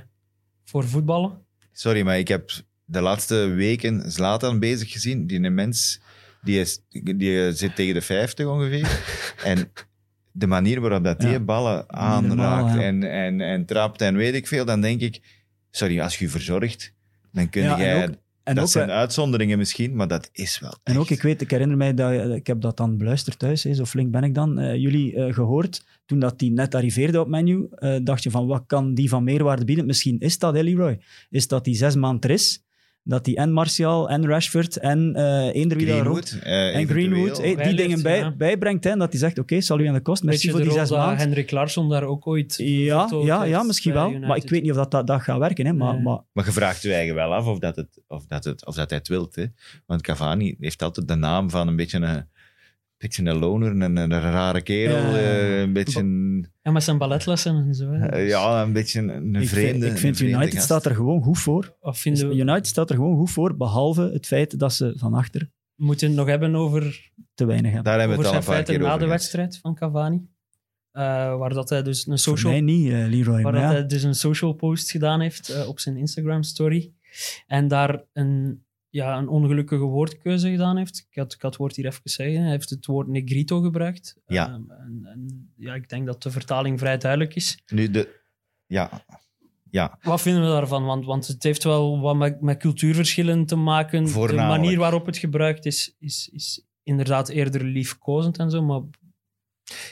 Speaker 5: voor voetballen.
Speaker 3: Sorry, maar ik heb de laatste weken Zlatan bezig gezien. Die een mens, die, is, die zit tegen de 50 ongeveer. en de manier waarop dat die
Speaker 4: Ja.
Speaker 3: ballen
Speaker 4: normaal,
Speaker 3: aanraakt
Speaker 4: ja.
Speaker 3: en, en, en trapt en weet ik veel, dan denk ik, sorry, als je je verzorgt, dan kun
Speaker 4: Ja, en
Speaker 3: jij...
Speaker 4: ook- En
Speaker 3: dat
Speaker 4: ook,
Speaker 3: zijn
Speaker 4: eh,
Speaker 3: uitzonderingen misschien, maar dat is wel
Speaker 4: En ook, ik weet, ik herinner mij dat eh, ik heb dat dan beluisterd thuis, hè, zo flink ben ik dan, eh, jullie eh, gehoord. Toen dat die net arriveerde op menu, eh, dacht je van wat kan die van meerwaarde bieden? Misschien is dat, hè, Leroy? Is dat die zes maanden er is dat die en Martial en Rashford en eh eender wie.
Speaker 3: Greenwood. eh,
Speaker 4: En. Greenwood, hey, die dingen bij,
Speaker 5: ja.
Speaker 4: bijbrengt. Hè, en dat hij zegt, oké, zal u aan de kost, merci voor die zes maanden.
Speaker 5: Henrik Larsson daar ook ooit
Speaker 4: Ja, ja, ja, misschien wel. Maar ik weet niet of dat, dat, dat gaat werken. Hè, maar,
Speaker 5: Nee.
Speaker 4: maar
Speaker 3: Maar je vraagt je eigen wel af of, dat het, of, dat het, of dat hij het wilt. Hè? Want Cavani heeft altijd de naam van een beetje een, beetje een loner, een, een rare kerel.
Speaker 4: Ja.
Speaker 3: eh, een beetje, een-
Speaker 5: Ja, met zijn balletlessen en zo.
Speaker 3: eh, ja, een beetje een
Speaker 4: ik
Speaker 3: vreemde
Speaker 4: vind, ik vind United
Speaker 3: gast.
Speaker 4: staat er gewoon goed voor.
Speaker 5: Of vinden we,
Speaker 4: United staat er gewoon goed voor, behalve het feit dat ze van achter
Speaker 5: moeten we het nog hebben over,
Speaker 4: te weinig hebben.
Speaker 3: Daar hebben we het al een paar
Speaker 5: na de wedstrijd van Cavani. Eh, waar dat hij dus een
Speaker 4: Voor
Speaker 5: social
Speaker 4: mij niet, Leroy.
Speaker 5: waar
Speaker 4: Maar
Speaker 5: dat
Speaker 4: ja.
Speaker 5: hij dus een social post gedaan heeft op zijn Instagram story. En daar een, ja, een ongelukkige woordkeuze gedaan heeft. Ik had, ik had het woord hier even zeggen. Hij heeft het woord negrito gebruikt.
Speaker 3: Ja.
Speaker 5: Ehm, en, en, ja, ik denk dat de vertaling vrij duidelijk is.
Speaker 3: Nu, de, ja, ja,
Speaker 5: Wat vinden we daarvan? Want, want het heeft wel wat met, met cultuurverschillen te maken. De manier waarop het gebruikt is, is, is inderdaad eerder liefkozend en zo. Maar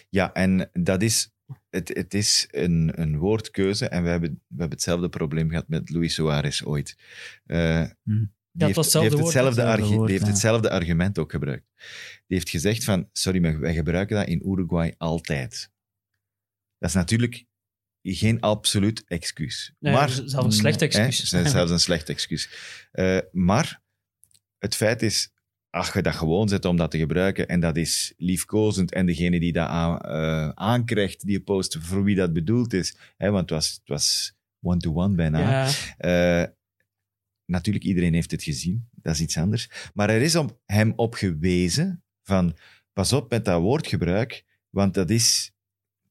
Speaker 3: ja, en dat is, het, het is een, een woordkeuze. En we hebben, we hebben hetzelfde probleem gehad met Luis Suarez ooit. Eh,
Speaker 4: Hmm.
Speaker 3: Die heeft,
Speaker 5: hetzelfde
Speaker 3: die heeft,
Speaker 5: woord,
Speaker 3: hetzelfde,
Speaker 4: hetzelfde
Speaker 3: argu-
Speaker 4: woord,
Speaker 3: die heeft
Speaker 4: ja.
Speaker 3: hetzelfde argument ook gebruikt. Die heeft gezegd van, sorry, maar wij gebruiken dat in Uruguay altijd. Dat is natuurlijk geen absoluut excuus.
Speaker 5: nee,
Speaker 3: maar,
Speaker 5: zelfs een slecht excuus.
Speaker 3: ze- zelfs een slecht excuus. Eh, maar het feit is, als je dat gewoon zet om dat te gebruiken, en dat is liefkozend, en degene die dat aan, eh, aankrijgt, die post, voor wie dat bedoeld is, hè, want het was, het was one-to-one bijna,
Speaker 5: ja.
Speaker 3: eh, natuurlijk, iedereen heeft het gezien. Dat is iets anders. Maar er is op hem op gewezen van... Pas op met dat woordgebruik, want dat is,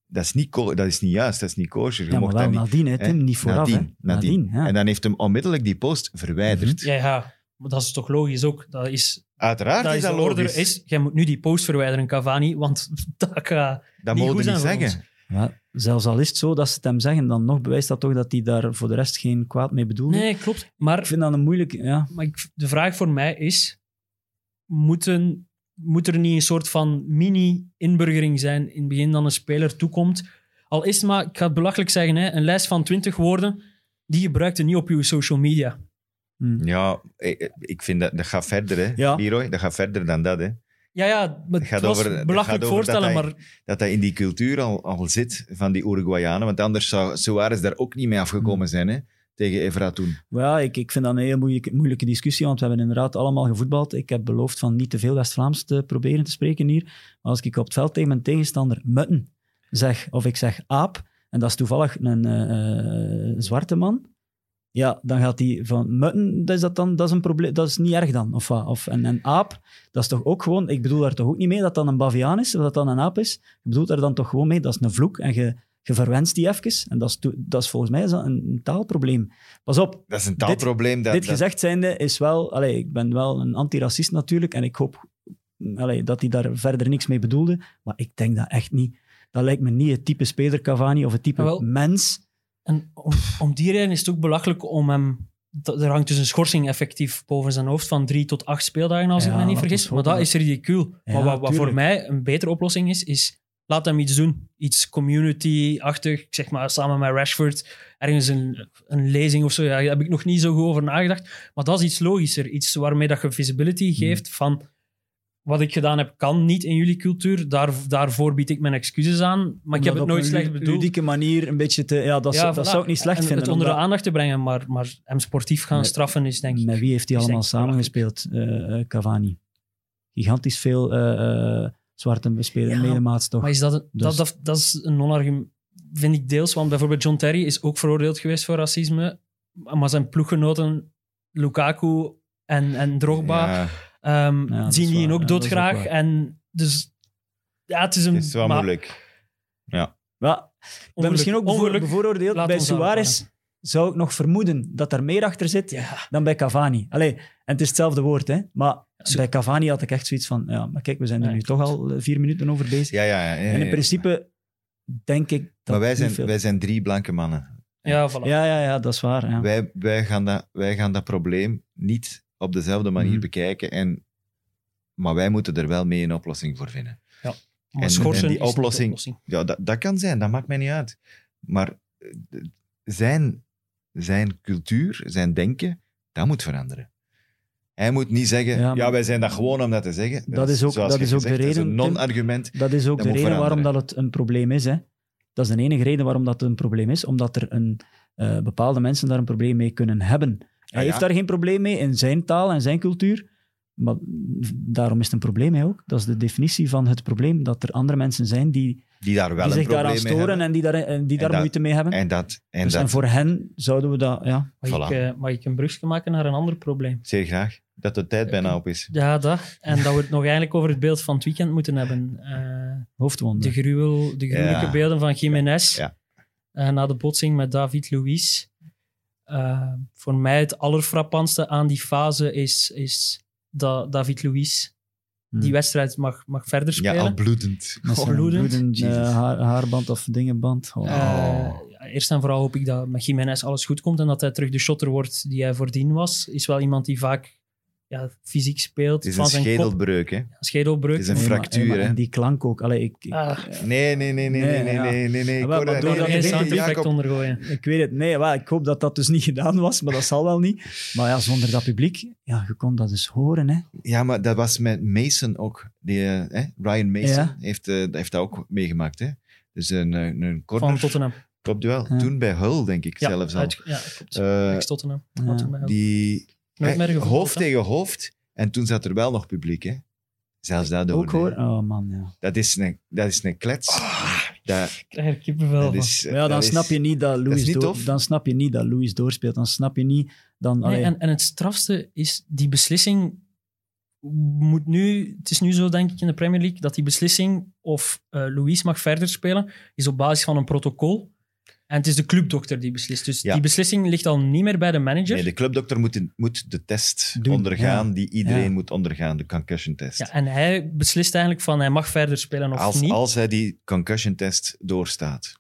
Speaker 3: dat is, niet, dat is niet juist, dat is niet kosher. Je
Speaker 4: Ja, maar
Speaker 3: mocht
Speaker 4: wel
Speaker 3: dat niet,
Speaker 4: nadien, hè,
Speaker 3: hè?
Speaker 4: Tim. Niet vooraf,
Speaker 3: Nadien,
Speaker 4: hè.
Speaker 3: nadien.
Speaker 4: ja.
Speaker 3: En dan heeft hem onmiddellijk die post verwijderd.
Speaker 5: Ja, ja, maar dat is toch logisch ook. Dat is,
Speaker 3: Uiteraard
Speaker 5: dat
Speaker 3: is
Speaker 5: is
Speaker 3: dat
Speaker 5: order.
Speaker 3: logisch.
Speaker 5: Is, jij moet nu die post verwijderen, Cavani, want dat gaat...
Speaker 3: dat
Speaker 5: niet
Speaker 3: mogen
Speaker 5: goed
Speaker 3: we niet zeggen.
Speaker 4: Ja, zelfs al is het zo dat ze het hem zeggen, dan nog bewijst dat toch dat hij daar voor de rest geen kwaad mee bedoelde.
Speaker 5: Nee, klopt.
Speaker 4: Ik
Speaker 5: Maar,
Speaker 4: vind dat een moeilijk... Ja.
Speaker 5: maar ik, de vraag voor mij is, moeten, moet er niet een soort van mini-inburgering zijn in het begin dan een speler toekomt? Al is het maar, ik ga het belachelijk zeggen, hè, een lijst van 20 woorden, die gebruikt je niet op je social media.
Speaker 4: Hm.
Speaker 3: Ja, ik ik vind dat, dat gaat verder, hè,
Speaker 4: Ja.
Speaker 3: Leroy. Dat gaat verder dan dat, hè.
Speaker 5: Ja, ja, maar het
Speaker 3: gaat
Speaker 5: was
Speaker 3: over-
Speaker 5: belachelijk
Speaker 3: gaat over dat
Speaker 5: voorstellen,
Speaker 3: hij-
Speaker 5: maar
Speaker 3: Dat dat in die cultuur al, al zit van die Uruguayanen. Want anders zou Suarez daar ook niet mee afgekomen zijn, hè. Tegen Evra toen.
Speaker 4: Ja, ik, ik vind dat een hele moeilijke, moeilijke discussie, want we hebben inderdaad allemaal gevoetbald. Ik heb beloofd van niet te veel West-Vlaams te proberen te spreken hier. Maar als ik op het veld tegen mijn tegenstander mutten zeg, of ik zeg aap, en dat is toevallig een eh, eh, zwarte man, ja, dan gaat hij van mutten, dat is, dat dan, dat is een probleem, dat is niet erg dan. Of, wat? of en een aap, dat is toch ook gewoon, ik bedoel daar toch ook niet mee dat dat een baviaan is, of dat dat een aap is. Je bedoelt daar dan toch gewoon mee, dat is een vloek en je, je verwenst die even. En dat is, dat is volgens mij is dat een, een taalprobleem. Pas op,
Speaker 3: Dat is een taalprobleem. dat,
Speaker 4: dit
Speaker 3: dat-
Speaker 4: gezegd zijnde is wel... Allee, ik ben wel een antiracist natuurlijk en ik hoop allee, dat hij daar verder niks mee bedoelde. Maar ik denk dat echt niet. Dat lijkt me niet het type speler Cavani of het type
Speaker 5: Jawel.
Speaker 4: mens.
Speaker 5: En om, om die reden is het ook belachelijk om hem... Er hangt dus een schorsing effectief boven zijn hoofd van drie tot acht speeldagen, als
Speaker 4: Ja,
Speaker 5: ik me niet vergis. Maar dat is ridicuul.
Speaker 4: Ja,
Speaker 5: maar wat, wat voor mij een betere oplossing is, is laat hem iets doen. Iets community-achtig, zeg maar samen met Rashford. Ergens een, een lezing of zo, ja, daar heb ik nog niet zo goed over nagedacht. Maar dat is iets logischer. Iets waarmee dat je visibility geeft van... Wat ik gedaan heb, kan niet in jullie cultuur. Daar, daarvoor bied ik mijn excuses aan. Maar ik heb het nooit
Speaker 4: op een
Speaker 5: slecht bedoeld.
Speaker 4: ludieke manier een beetje te... Ja, dat,
Speaker 5: Ja,
Speaker 4: dat
Speaker 5: voilà.
Speaker 4: zou ik niet slecht
Speaker 5: en
Speaker 4: vinden.
Speaker 5: het onder de
Speaker 4: omdat-
Speaker 5: aandacht te brengen, maar, maar hem sportief gaan
Speaker 4: Met-
Speaker 5: straffen is denk ik...
Speaker 4: Met wie heeft hij allemaal samengespeeld, eh, eh, Cavani? Gigantisch veel eh, eh, zwarte spelers,
Speaker 5: Ja,
Speaker 4: medemaats toch?
Speaker 5: Maar is dat, een,
Speaker 4: Dus-
Speaker 5: dat, dat, dat is een non-argument, vind ik deels. Want bijvoorbeeld John Terry is ook veroordeeld geweest voor racisme. Maar zijn ploeggenoten Lukaku en, en Drogba
Speaker 3: Ja,
Speaker 5: ehm,
Speaker 4: Ja,
Speaker 5: zien die
Speaker 4: waar,
Speaker 5: ook
Speaker 4: ja,
Speaker 5: doodgraag.
Speaker 4: ook
Speaker 5: en dus ja, het is een...
Speaker 3: het is wel
Speaker 5: maar
Speaker 3: moeilijk.
Speaker 4: Ja, ik ben misschien ook bevoor-
Speaker 5: ongeluk.
Speaker 4: bevooroordeeld.
Speaker 5: Laat
Speaker 4: Bij Suarez zou ik nog vermoeden dat er meer achter zit
Speaker 5: Ja,
Speaker 4: dan bij Cavani. Allee, en het is hetzelfde woord, hè. Maar bij Cavani had ik echt zoiets van... Ja, maar kijk, we zijn er
Speaker 5: Ja,
Speaker 4: nu
Speaker 5: klopt.
Speaker 4: toch al eh, vier minuten over bezig.
Speaker 3: Ja, ja, ja. ja,
Speaker 4: En in
Speaker 3: ja.
Speaker 4: principe denk ik dat
Speaker 3: Maar wij zijn,
Speaker 4: veel-
Speaker 3: wij zijn drie blanke mannen.
Speaker 5: ja, voilà.
Speaker 4: Ja, ja, ja, dat is waar. Ja.
Speaker 3: Wij, wij, gaan dat, wij gaan dat probleem niet op dezelfde manier
Speaker 4: Mhm.
Speaker 3: bekijken. En, maar wij moeten er wel mee een oplossing voor vinden.
Speaker 5: Maar
Speaker 3: en-
Speaker 5: schorsen
Speaker 3: en die oplossing-
Speaker 5: oplossing.
Speaker 3: Ja, dat, dat kan zijn, dat maakt mij niet uit. Maar eh, zijn, zijn cultuur, zijn denken, Dat moet veranderen. Hij moet niet zeggen, ja,
Speaker 4: Ja,
Speaker 3: wij zijn dat gewoon om dat te zeggen.
Speaker 4: Dat is ook- dat is ook de
Speaker 3: gezegd, dat is
Speaker 4: reden,
Speaker 3: een non-argument.
Speaker 4: Dat is ook
Speaker 3: Dat
Speaker 4: de reden waarom dat het een probleem is. Hè. Dat is de enige reden waarom dat een probleem is. Omdat er een, eh, bepaalde mensen daar een probleem mee kunnen hebben. Hij
Speaker 3: ja.
Speaker 4: heeft daar geen probleem mee in zijn taal en zijn cultuur. Maar daarom is het een probleem hè, ook. Dat is de definitie van het probleem. Dat er andere mensen zijn die,
Speaker 3: Die daar wel
Speaker 4: die
Speaker 3: een
Speaker 4: zich daaraan
Speaker 3: probleem mee
Speaker 4: storen
Speaker 3: hebben.
Speaker 4: en die daar, en die
Speaker 3: En
Speaker 4: daar
Speaker 3: dat-
Speaker 4: moeite mee hebben.
Speaker 3: En dat, en
Speaker 4: dus,
Speaker 3: dat
Speaker 4: en voor hen zouden we dat... Ja,
Speaker 5: Mag,
Speaker 3: Voilà.
Speaker 5: ik, eh, mag ik een brugje maken naar een ander probleem?
Speaker 3: zeer graag. Dat de tijd bijna op is.
Speaker 5: Ja, dat. En dat we het nog eigenlijk over het beeld van het weekend moeten hebben. Eh,
Speaker 4: hoofdwonde.
Speaker 5: de, gruwel, de gruwelijke
Speaker 3: Ja.
Speaker 5: beelden van Jiménez
Speaker 3: Ja.
Speaker 5: eh, na de botsing met David Luiz. Eh, voor mij het allerfrappantste aan die fase is, is dat David Luiz
Speaker 4: Hmm.
Speaker 5: die wedstrijd mag, mag verder
Speaker 3: Ja,
Speaker 5: spelen.
Speaker 3: al bloedend.
Speaker 4: Met zijn
Speaker 5: bloedend.
Speaker 4: bloedend, eh, haar, haarband of dingenband. Oh.
Speaker 5: Eh, ja, eerst en vooral hoop ik dat met Jiménez alles goed komt en dat hij terug de shotter wordt die hij voordien was. Is wel iemand die vaak ja, fysiek speelt.
Speaker 3: Het is
Speaker 5: van
Speaker 3: een
Speaker 5: zijn kop,
Speaker 3: schedelbreuk, hè?
Speaker 5: schedelbreuk.
Speaker 3: Het is een
Speaker 4: Nee, maar-
Speaker 3: fractuur,
Speaker 4: maar-
Speaker 3: hè?
Speaker 4: En die klank ook. Allee, ik, ik,
Speaker 5: Ah.
Speaker 3: Nee, nee, nee, nee, nee,
Speaker 4: Nee,
Speaker 3: nee,
Speaker 4: ja.
Speaker 3: nee, nee, nee. Ik
Speaker 4: wel,
Speaker 3: hoor
Speaker 4: maar
Speaker 3: dat-
Speaker 4: door
Speaker 3: nee,
Speaker 4: dat
Speaker 3: nee,
Speaker 5: sound effect
Speaker 3: Jacob.
Speaker 5: ondergooien.
Speaker 4: Ik weet het. Nee, wel, ik hoop dat dat dus niet gedaan was, maar dat zal wel niet. Maar ja, zonder dat publiek, ja, je kon dat dus horen. Hè.
Speaker 3: Ja, maar dat was met Mason ook. Die, eh, hè? Ryan Mason
Speaker 4: Ja.
Speaker 3: heeft, eh, heeft dat ook meegemaakt. Hè? Dus een, eh, een
Speaker 5: Van
Speaker 3: corner
Speaker 5: Tottenham.
Speaker 3: kopduel.
Speaker 4: Ja.
Speaker 3: Toen bij Hull, denk ik
Speaker 5: Ja,
Speaker 3: zelfs al.
Speaker 5: uit, ja klopt.
Speaker 4: Ja.
Speaker 5: Toen bij-
Speaker 3: die
Speaker 5: Nooit meer
Speaker 3: hè,
Speaker 5: gevoetbald,
Speaker 3: hoofd tegen hoofd. En toen zat er wel nog publiek. Hè? Zelfs dat
Speaker 4: Ook hoor. Oh man, ja.
Speaker 3: Dat is een, dat is een klets. Dat,
Speaker 5: Ik krijg er kippenvel
Speaker 3: dat
Speaker 5: van.
Speaker 3: is,
Speaker 4: Maar ja, dan snap
Speaker 3: is-
Speaker 4: je niet dat Louis
Speaker 3: niet
Speaker 4: door,
Speaker 3: tof.
Speaker 4: dan snap je niet dat Louis doorspeelt. Dan snap je niet dan.
Speaker 5: Nee, en, en het strafste is, die beslissing moet nu... Het is nu zo, denk ik, in de Premier League, dat die beslissing of eh Louis mag verder spelen, is op basis van een protocol. En het is de clubdokter die beslist. Dus
Speaker 3: Ja.
Speaker 5: die beslissing ligt al niet meer bij de manager.
Speaker 3: Nee, de clubdokter moet, in- moet de test
Speaker 4: Doen,
Speaker 3: ondergaan
Speaker 4: ja.
Speaker 3: die iedereen
Speaker 4: Ja.
Speaker 3: moet ondergaan, de concussion test.
Speaker 5: Ja, en hij beslist eigenlijk van hij mag verder spelen of
Speaker 3: als,
Speaker 5: niet.
Speaker 3: als hij die concussion test doorstaat.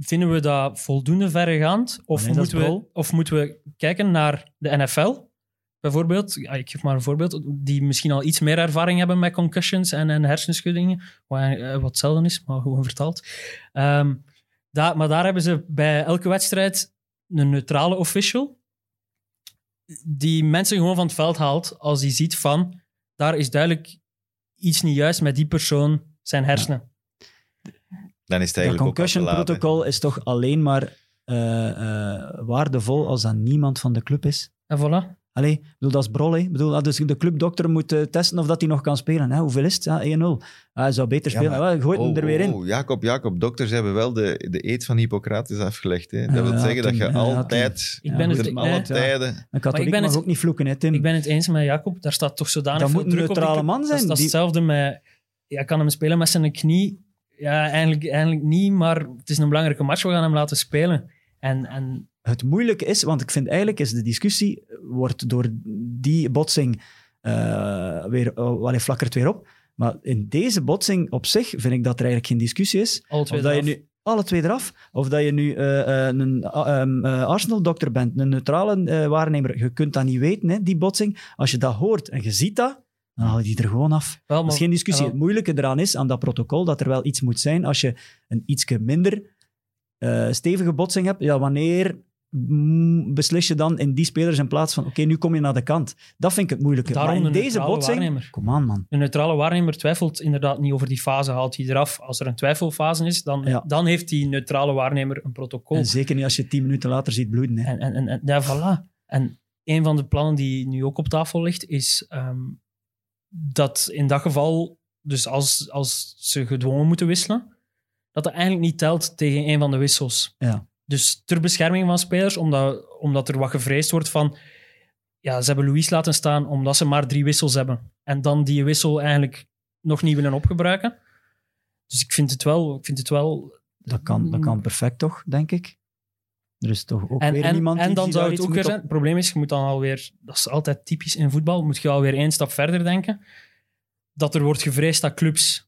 Speaker 5: Vinden we dat voldoende verregaand? Of,
Speaker 4: Nee, dat is
Speaker 5: moeten we, of moeten we kijken naar de NFL? Bijvoorbeeld, ja, ik geef maar een voorbeeld, die misschien al iets meer ervaring hebben met concussions en, en hersenschuddingen, wat, eh, wat zelden is, maar gewoon vertaald. Ehm, daar, maar daar hebben ze bij elke wedstrijd een neutrale official, die mensen gewoon van het veld haalt als die ziet van, daar is duidelijk iets niet juist met die persoon zijn hersenen.
Speaker 3: Dan is het
Speaker 4: dat
Speaker 3: eigenlijk
Speaker 4: concussion
Speaker 3: laat, hè.
Speaker 4: protocol is toch alleen maar eh, eh, waardevol als dat niemand van de club is.
Speaker 5: En voilà.
Speaker 4: Allee, ik bedoel, dat is brol. hè. Bedoel, ah, dus de clubdokter moet eh, testen of dat hij nog kan spelen. Hè? Hoeveel is het? Ja, 1-0. Ah, hij zou beter
Speaker 3: Ja,
Speaker 4: spelen.
Speaker 3: maar-
Speaker 4: Ah, gooit hem
Speaker 3: Oh,
Speaker 4: er weer in.
Speaker 3: oh, Jacob, Jacob, dokters hebben wel de, de eed van Hippocrates afgelegd. Hè? Dat
Speaker 4: Ja,
Speaker 3: wil
Speaker 4: ja,
Speaker 3: zeggen dat je
Speaker 4: ja, ja,
Speaker 3: altijd,
Speaker 5: Ik
Speaker 4: Ja,
Speaker 5: ben het,
Speaker 3: alle
Speaker 4: ja.
Speaker 3: tijden...
Speaker 4: Een katholiek
Speaker 5: ben
Speaker 4: mag
Speaker 5: het-
Speaker 4: ook niet vloeken, hè, Tim.
Speaker 5: Ik ben het eens met Jacob. Daar staat toch zodanig
Speaker 4: Dat
Speaker 5: veel
Speaker 4: moet een
Speaker 5: druk op. die
Speaker 4: neutrale man
Speaker 5: Dat is,
Speaker 4: zijn,
Speaker 5: dat is
Speaker 4: die-
Speaker 5: hetzelfde met... Ja, kan hem spelen met zijn knie? Ja, eigenlijk, eigenlijk niet, maar het is een belangrijke match. We gaan hem laten spelen. En, en
Speaker 4: Het moeilijke is, want ik vind eigenlijk is de discussie wordt door die botsing eh, weer, uh, wel flakkert weer op. Maar in deze botsing op zich vind ik dat er eigenlijk geen discussie is.
Speaker 5: alle twee
Speaker 4: Of dat je nu alle twee eraf, of dat je nu eh, eh, een uh, uh, Arsenal-dokter bent, een neutrale uh, waarnemer. Je kunt dat niet weten, hè, die botsing. Als je dat hoort en je ziet dat, dan haal je die er gewoon af.
Speaker 5: Wel,
Speaker 4: Dat is geen discussie.
Speaker 5: wel.
Speaker 4: Het moeilijke eraan is, aan dat protocol, dat er wel iets moet zijn als je een ietsje minder eh, stevige botsing hebt. Ja, wanneer beslis je dan in die spelers in plaats van, oké, nu kom je naar de kant. Dat vind ik het moeilijke.
Speaker 5: Daarom
Speaker 4: maar in
Speaker 5: de
Speaker 4: deze
Speaker 5: neutrale
Speaker 4: botsing...
Speaker 5: waarnemer.
Speaker 4: Kom aan, man.
Speaker 5: De neutrale waarnemer twijfelt inderdaad niet over die fase, haalt hij eraf. Als er een twijfelfase is, dan,
Speaker 4: Ja.
Speaker 5: dan heeft die neutrale waarnemer een protocol.
Speaker 4: En zeker niet als je tien minuten later ziet bloeden. Hè.
Speaker 5: En, en, en, en ja, voilà. En een van de plannen die nu ook op tafel ligt, is ehm, dat in dat geval, dus als, als ze gedwongen moeten wisselen, dat dat eigenlijk niet telt tegen een van de wissels.
Speaker 4: Ja.
Speaker 5: Dus ter bescherming van spelers, omdat, omdat er wat gevreesd wordt van, ja, ze hebben Louis laten staan omdat ze maar drie wissels hebben. En dan die wissel eigenlijk nog niet willen opgebruiken. Dus ik vind het wel, ik vind het wel
Speaker 4: Dat kan, dat kan perfect toch, denk ik. Er is toch ook
Speaker 5: en,
Speaker 4: weer
Speaker 5: en,
Speaker 4: niemand
Speaker 5: en
Speaker 4: die
Speaker 5: dan zou het ook weer zijn. Het probleem is, je moet dan alweer, dat is altijd typisch in voetbal, moet je alweer één stap verder denken. Dat er wordt gevreesd dat clubs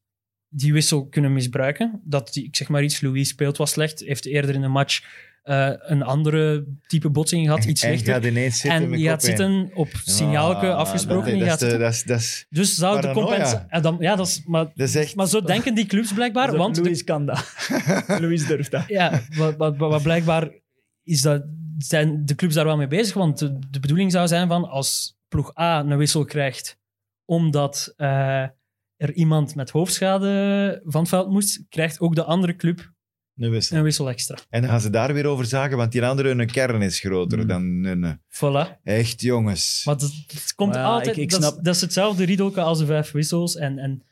Speaker 5: die wissel kunnen misbruiken. Dat, die, ik zeg maar iets, Louis speelt wat slecht, heeft eerder in een match eh, een andere type botsing gehad, iets
Speaker 3: En je
Speaker 5: slechter.
Speaker 3: gaat ineens zitten
Speaker 5: En je gaat zitten op signaalke
Speaker 3: Ah,
Speaker 5: afgesproken.
Speaker 3: Dat, dat,
Speaker 5: gaat
Speaker 3: de- dat,
Speaker 5: dus zou de compensatie... dan, ja, dat is, maar,
Speaker 3: dat is echt...
Speaker 5: maar zo denken die clubs blijkbaar. Want de-
Speaker 4: Louis kan dat. Louis durft dat.
Speaker 5: Ja, wat, blijkbaar is dat zijn de clubs daar wel mee bezig. Want de, de bedoeling zou zijn van als ploeg A een wissel krijgt omdat eh, er iemand met hoofdschade van het veld moest, krijgt ook de andere club
Speaker 3: Een wissel.
Speaker 5: een wissel extra.
Speaker 3: En dan gaan ze daar weer over zagen, want die andere hun kern is groter
Speaker 4: Mm.
Speaker 3: dan hun...
Speaker 5: Voilà.
Speaker 3: Echt, jongens.
Speaker 5: Maar dat, het komt
Speaker 4: Maar ja,
Speaker 5: altijd...
Speaker 4: ik- ik
Speaker 5: dat, is,
Speaker 4: snap-
Speaker 5: dat is hetzelfde riedelke als de vijf wissels. En, en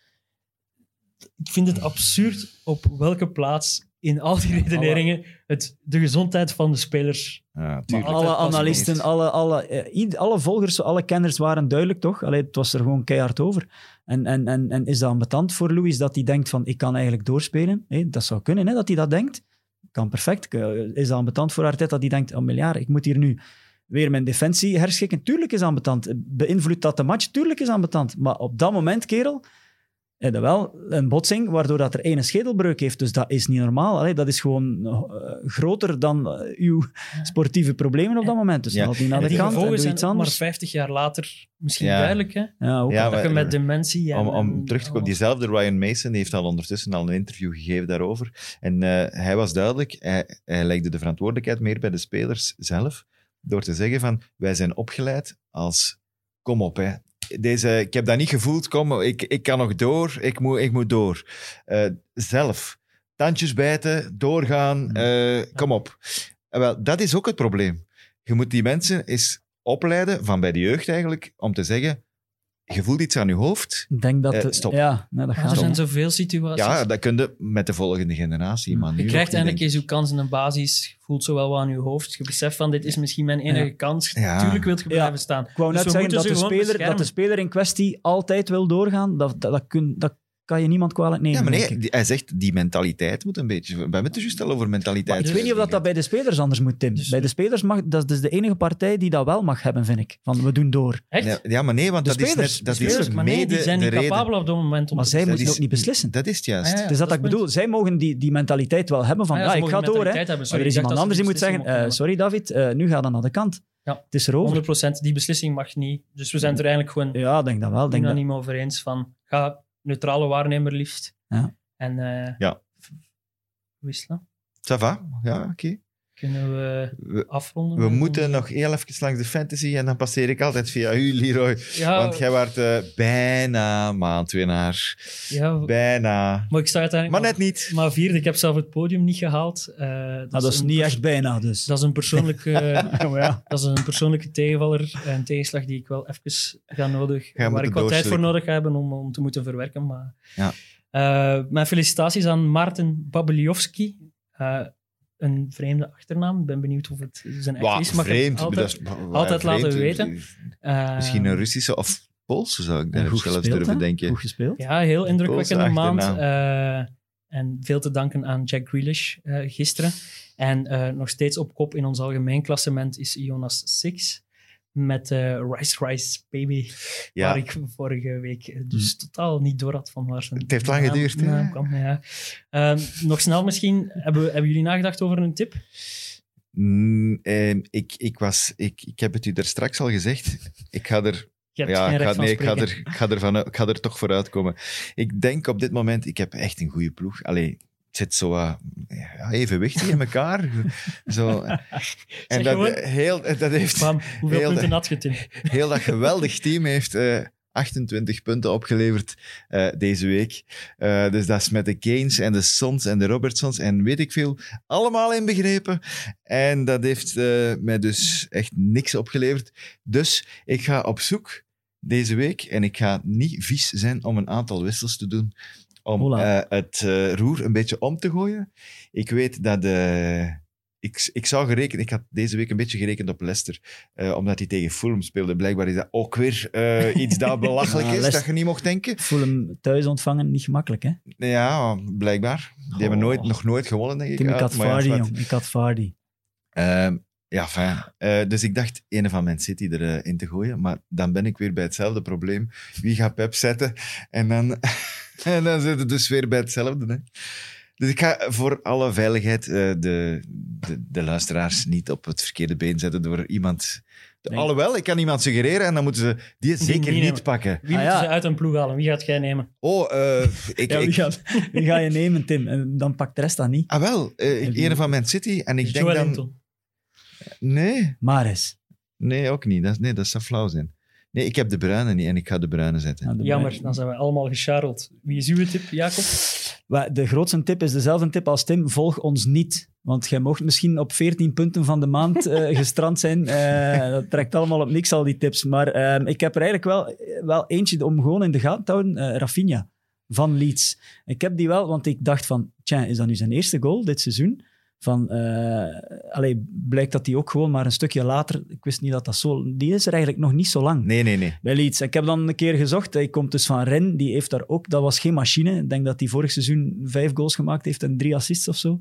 Speaker 5: ik vind het absurd op welke plaats in al die redeneringen het, de gezondheid van de spelers...
Speaker 3: Ja,
Speaker 4: alle analisten, alle, alle, eh, alle volgers, alle kenners waren duidelijk, toch? Allee, het was er gewoon keihard over. En, en, en, en is dat ambetant voor Louis dat hij denkt van, ik kan eigenlijk doorspelen? Dat zou kunnen, hè, dat hij dat denkt. Kan perfect. Eh, Is dat ambetant voor Arteta dat hij denkt, oh miljard, ik moet hier nu weer mijn defensie herschikken? Tuurlijk is dat ambetant. Beïnvloedt dat de match? Tuurlijk is dat ambetant. Maar op dat moment, kerel, heb je wel een botsing waardoor dat er één schedelbreuk heeft. Dus dat is niet normaal. Allee, dat is gewoon eh, groter dan eh, uw sportieve problemen op dat moment. Dus
Speaker 3: Ja.
Speaker 4: die naar
Speaker 5: En
Speaker 4: de kant en doe iets
Speaker 5: ook maar
Speaker 4: anders.
Speaker 5: 50 jaar later misschien
Speaker 3: Ja.
Speaker 5: duidelijk. Hè?
Speaker 4: Ja, ook.
Speaker 3: Ja,
Speaker 5: dat
Speaker 3: maar-
Speaker 5: je met dementie... En,
Speaker 3: Om, om
Speaker 5: en-
Speaker 3: terug te komen, diezelfde Ryan Mason heeft al ondertussen al een interview gegeven daarover. En eh, hij was duidelijk, hij, hij legde de verantwoordelijkheid meer bij de spelers zelf, door te zeggen van, wij zijn opgeleid als, kom op hè. Deze, ik heb dat niet gevoeld, kom, ik, ik kan nog door, ik moet, ik moet door. Eh, zelf, tandjes bijten, doorgaan, eh, kom op. En wel, dat is ook het probleem. Je moet die mensen eens opleiden, van bij de jeugd eigenlijk, om te zeggen, je voelt iets aan je hoofd,
Speaker 4: Ik denk dat...
Speaker 3: Eh, stop.
Speaker 4: Ja, nee, dat
Speaker 5: Maar
Speaker 4: gaat
Speaker 5: er zijn zoveel situaties.
Speaker 3: Ja, dat kun je met de volgende generatie. Maar nu
Speaker 5: je krijgt
Speaker 3: denk
Speaker 5: eens je kans in een basis. Je voelt zo wel wat aan je hoofd. Je beseft van, dit is misschien mijn enige
Speaker 4: Ja.
Speaker 5: kans.
Speaker 3: Ja.
Speaker 5: Tuurlijk wil je
Speaker 4: Ja.
Speaker 5: blijven staan.
Speaker 4: Ik wou
Speaker 5: Dus
Speaker 4: net zeggen dat de, speler, dat de speler in kwestie altijd wil doorgaan. Dat, dat, dat, kun, dat kan je niemand kwalijk nemen.
Speaker 3: Ja, maar nee, hij zegt die mentaliteit moet een beetje. We hebben het er juist al over mentaliteit.
Speaker 4: Maar ik weet niet of dat, dat bij de spelers anders moet, Tim.
Speaker 5: Dus-
Speaker 4: bij de spelers mag... Dat is dus de enige partij die dat wel mag hebben, vind ik. Van, we doen door.
Speaker 5: Echt?
Speaker 3: Ja, maar nee, want
Speaker 4: De
Speaker 3: dat is,
Speaker 4: spelers,
Speaker 3: net,
Speaker 4: de
Speaker 3: dat
Speaker 5: Spelers,
Speaker 3: is
Speaker 5: maar nee,
Speaker 3: mede
Speaker 5: die zijn
Speaker 3: de
Speaker 5: niet
Speaker 3: reden.
Speaker 5: capabel op dat moment. Om
Speaker 4: Maar zij moeten
Speaker 3: is-
Speaker 4: ook niet beslissen.
Speaker 3: Dat is het juist.
Speaker 5: Ah, ja.
Speaker 4: Het is dat,
Speaker 5: dat
Speaker 4: ik
Speaker 5: is
Speaker 4: bedoel. Zij mogen die, die mentaliteit wel hebben van,
Speaker 5: Ah,
Speaker 4: ja,
Speaker 5: ja, ze
Speaker 4: ik ga door. Hè. Maar er is
Speaker 5: ik
Speaker 4: iemand anders die moet
Speaker 5: ze
Speaker 4: zeggen, eh, sorry David, eh, nu ga dan naar de kant.
Speaker 5: Ja.
Speaker 4: Het is erover.
Speaker 5: 100% die beslissing mag niet. Dus we zijn het er eigenlijk gewoon
Speaker 4: Ja, ik denk dat wel. Ik
Speaker 5: denk
Speaker 4: dat,
Speaker 5: niet meer over eens van ga neutrale waarnemer liefst.
Speaker 4: Ja.
Speaker 5: En eh,
Speaker 3: Ja.
Speaker 5: wisselen.
Speaker 3: Ça va? Ja, oké.
Speaker 5: Kunnen we
Speaker 3: We,
Speaker 5: afronden?
Speaker 3: we moeten nog heel even langs de fantasy en dan passeer ik altijd via u, Leroy.
Speaker 5: Ja,
Speaker 3: Want jij waart eh, bijna maandwinnaar.
Speaker 5: ja,
Speaker 3: Bijna.
Speaker 5: maar ik sta uiteindelijk
Speaker 3: Maar net niet.
Speaker 5: maar vierde. Ik heb zelf het podium niet gehaald. Eh, dat,
Speaker 4: dat is niet echt bijna, dus.
Speaker 5: Dat is een persoonlijke,
Speaker 4: Ja,
Speaker 5: dat is een persoonlijke tegenvaller. Een tegenslag die ik wel even ga nodig,
Speaker 3: Ga
Speaker 5: waar ik wat tijd voor nodig ga hebben om, om te moeten verwerken. Maar,
Speaker 3: Ja.
Speaker 5: Eh, mijn felicitaties aan Maarten Babeljowski. Eh, een vreemde achternaam. Ik ben benieuwd of het zijn echt is. Ik
Speaker 3: vreemd.
Speaker 5: altijd-
Speaker 3: dat is- wauw,
Speaker 5: altijd laten weten. Eh,
Speaker 3: Misschien een Russische of Poolse zou ik daar
Speaker 4: Goed
Speaker 3: zelfs
Speaker 4: gespeeld,
Speaker 3: durven
Speaker 4: hè?
Speaker 3: denken.
Speaker 4: Goed gespeeld.
Speaker 5: Ja, heel indrukwekkende maand. Eh, en veel te danken aan Jack Grealish eh, gisteren. En eh, nog steeds op kop in ons algemeen klassement is Jonas Six. Met eh Rice Rice Baby.
Speaker 3: Ja.
Speaker 5: Waar ik vorige week eh, dus totaal niet door had van waar zijn
Speaker 3: Het heeft lang geduurd, hè?
Speaker 5: naam kwam. Ja. Ehm, nog snel misschien. Hebben, hebben jullie nagedacht over een tip?
Speaker 3: Mm, ehm, ik, ik, was, ik, ik heb het u daar straks al gezegd. Ik ga er Ja, ik ga, nee, ik ga, er, ik, ga er van, ik ga er toch voor uitkomen. Ik denk op dit moment, ik heb echt een goede ploeg. Allee, zit zo wat ja, evenwichtig in elkaar. zo. En
Speaker 5: Zeg
Speaker 3: dat,
Speaker 5: gewoon.
Speaker 3: heel, dat heeft
Speaker 5: Bam, hoeveel
Speaker 3: heel
Speaker 5: punten had je,
Speaker 3: heel dat geweldig team heeft eh, 28 punten opgeleverd eh, deze week. Eh, dus dat is met de Gaines en de Sons en de Robertsons en weet ik veel, allemaal inbegrepen. En dat heeft eh, mij dus echt niks opgeleverd. Dus ik ga op zoek deze week en ik ga niet vies zijn om een aantal wissels te doen. Om eh, het eh, roer een beetje om te gooien. Ik weet dat de ik, ik zou gerekend, ik had deze week een beetje gerekend op Leicester, eh, omdat hij tegen Fulham speelde. Blijkbaar is dat ook weer eh, iets dat belachelijk
Speaker 4: Ja,
Speaker 3: is,
Speaker 4: Leicester-
Speaker 3: dat je niet mocht denken.
Speaker 4: Fulham thuis ontvangen, niet gemakkelijk, hè?
Speaker 3: Ja, blijkbaar. Die hebben nooit, nog nooit gewonnen, denk ik.
Speaker 4: Tim, ik had
Speaker 3: ja,
Speaker 4: Vardy,
Speaker 3: zwart.
Speaker 4: jong. Ik had Vardy.
Speaker 3: Ehm, ja, fijn. Eh, dus ik dacht een van Man City erin in te gooien, maar dan ben ik weer bij hetzelfde probleem. Wie gaat Pep zetten? En dan, en dan zit het dus weer bij hetzelfde. Hè? Dus ik ga voor alle veiligheid eh, de, de, de luisteraars niet op het verkeerde been zetten door iemand...
Speaker 4: Nee.
Speaker 3: Alhoewel, ik kan iemand suggereren en dan moeten ze die zeker
Speaker 5: die
Speaker 3: niet
Speaker 5: nemen.
Speaker 3: pakken.
Speaker 5: Wie
Speaker 4: Ah,
Speaker 5: moeten
Speaker 4: ja.
Speaker 5: ze uit een ploeg halen? Wie gaat jij nemen?
Speaker 3: Oh, eh, ik...
Speaker 4: Ja, wie,
Speaker 3: ik
Speaker 4: gaat, wie ga je nemen, Tim? En dan pakt de rest dat niet.
Speaker 3: ah wel, eh, een van Man City en ik denk dan... Nee,
Speaker 4: Maris.
Speaker 3: nee, ook niet. Dat, nee, dat zou flauw zijn. Nee, ik heb de bruine niet en ik ga de bruine zetten.
Speaker 4: Ja, de
Speaker 5: Jammer, dan zijn we allemaal gescharreld. Wie is uw tip, Jacob?
Speaker 4: De grootste tip is dezelfde tip als Tim. Volg ons niet. Want jij mocht misschien op 14 punten van de maand eh, gestrand zijn. Eh, dat trekt allemaal op niks, al die tips. Maar ehm, ik heb er eigenlijk wel, wel eentje om gewoon in de gaten te houden. eh, Rafinha van Leeds. Ik heb die wel, want ik dacht van... Tja, is dat nu zijn eerste goal dit seizoen? Van, allee, blijkt dat die ook gewoon maar een stukje later... Ik wist niet dat dat zo... Die is er eigenlijk nog niet zo lang
Speaker 3: Nee, nee, nee.
Speaker 4: bij Leeds. Ik heb dan een keer gezocht. Hij komt dus van Ren. Die heeft daar ook... Dat was geen machine. Ik denk dat hij vorig seizoen vijf goals gemaakt heeft en drie assists of zo.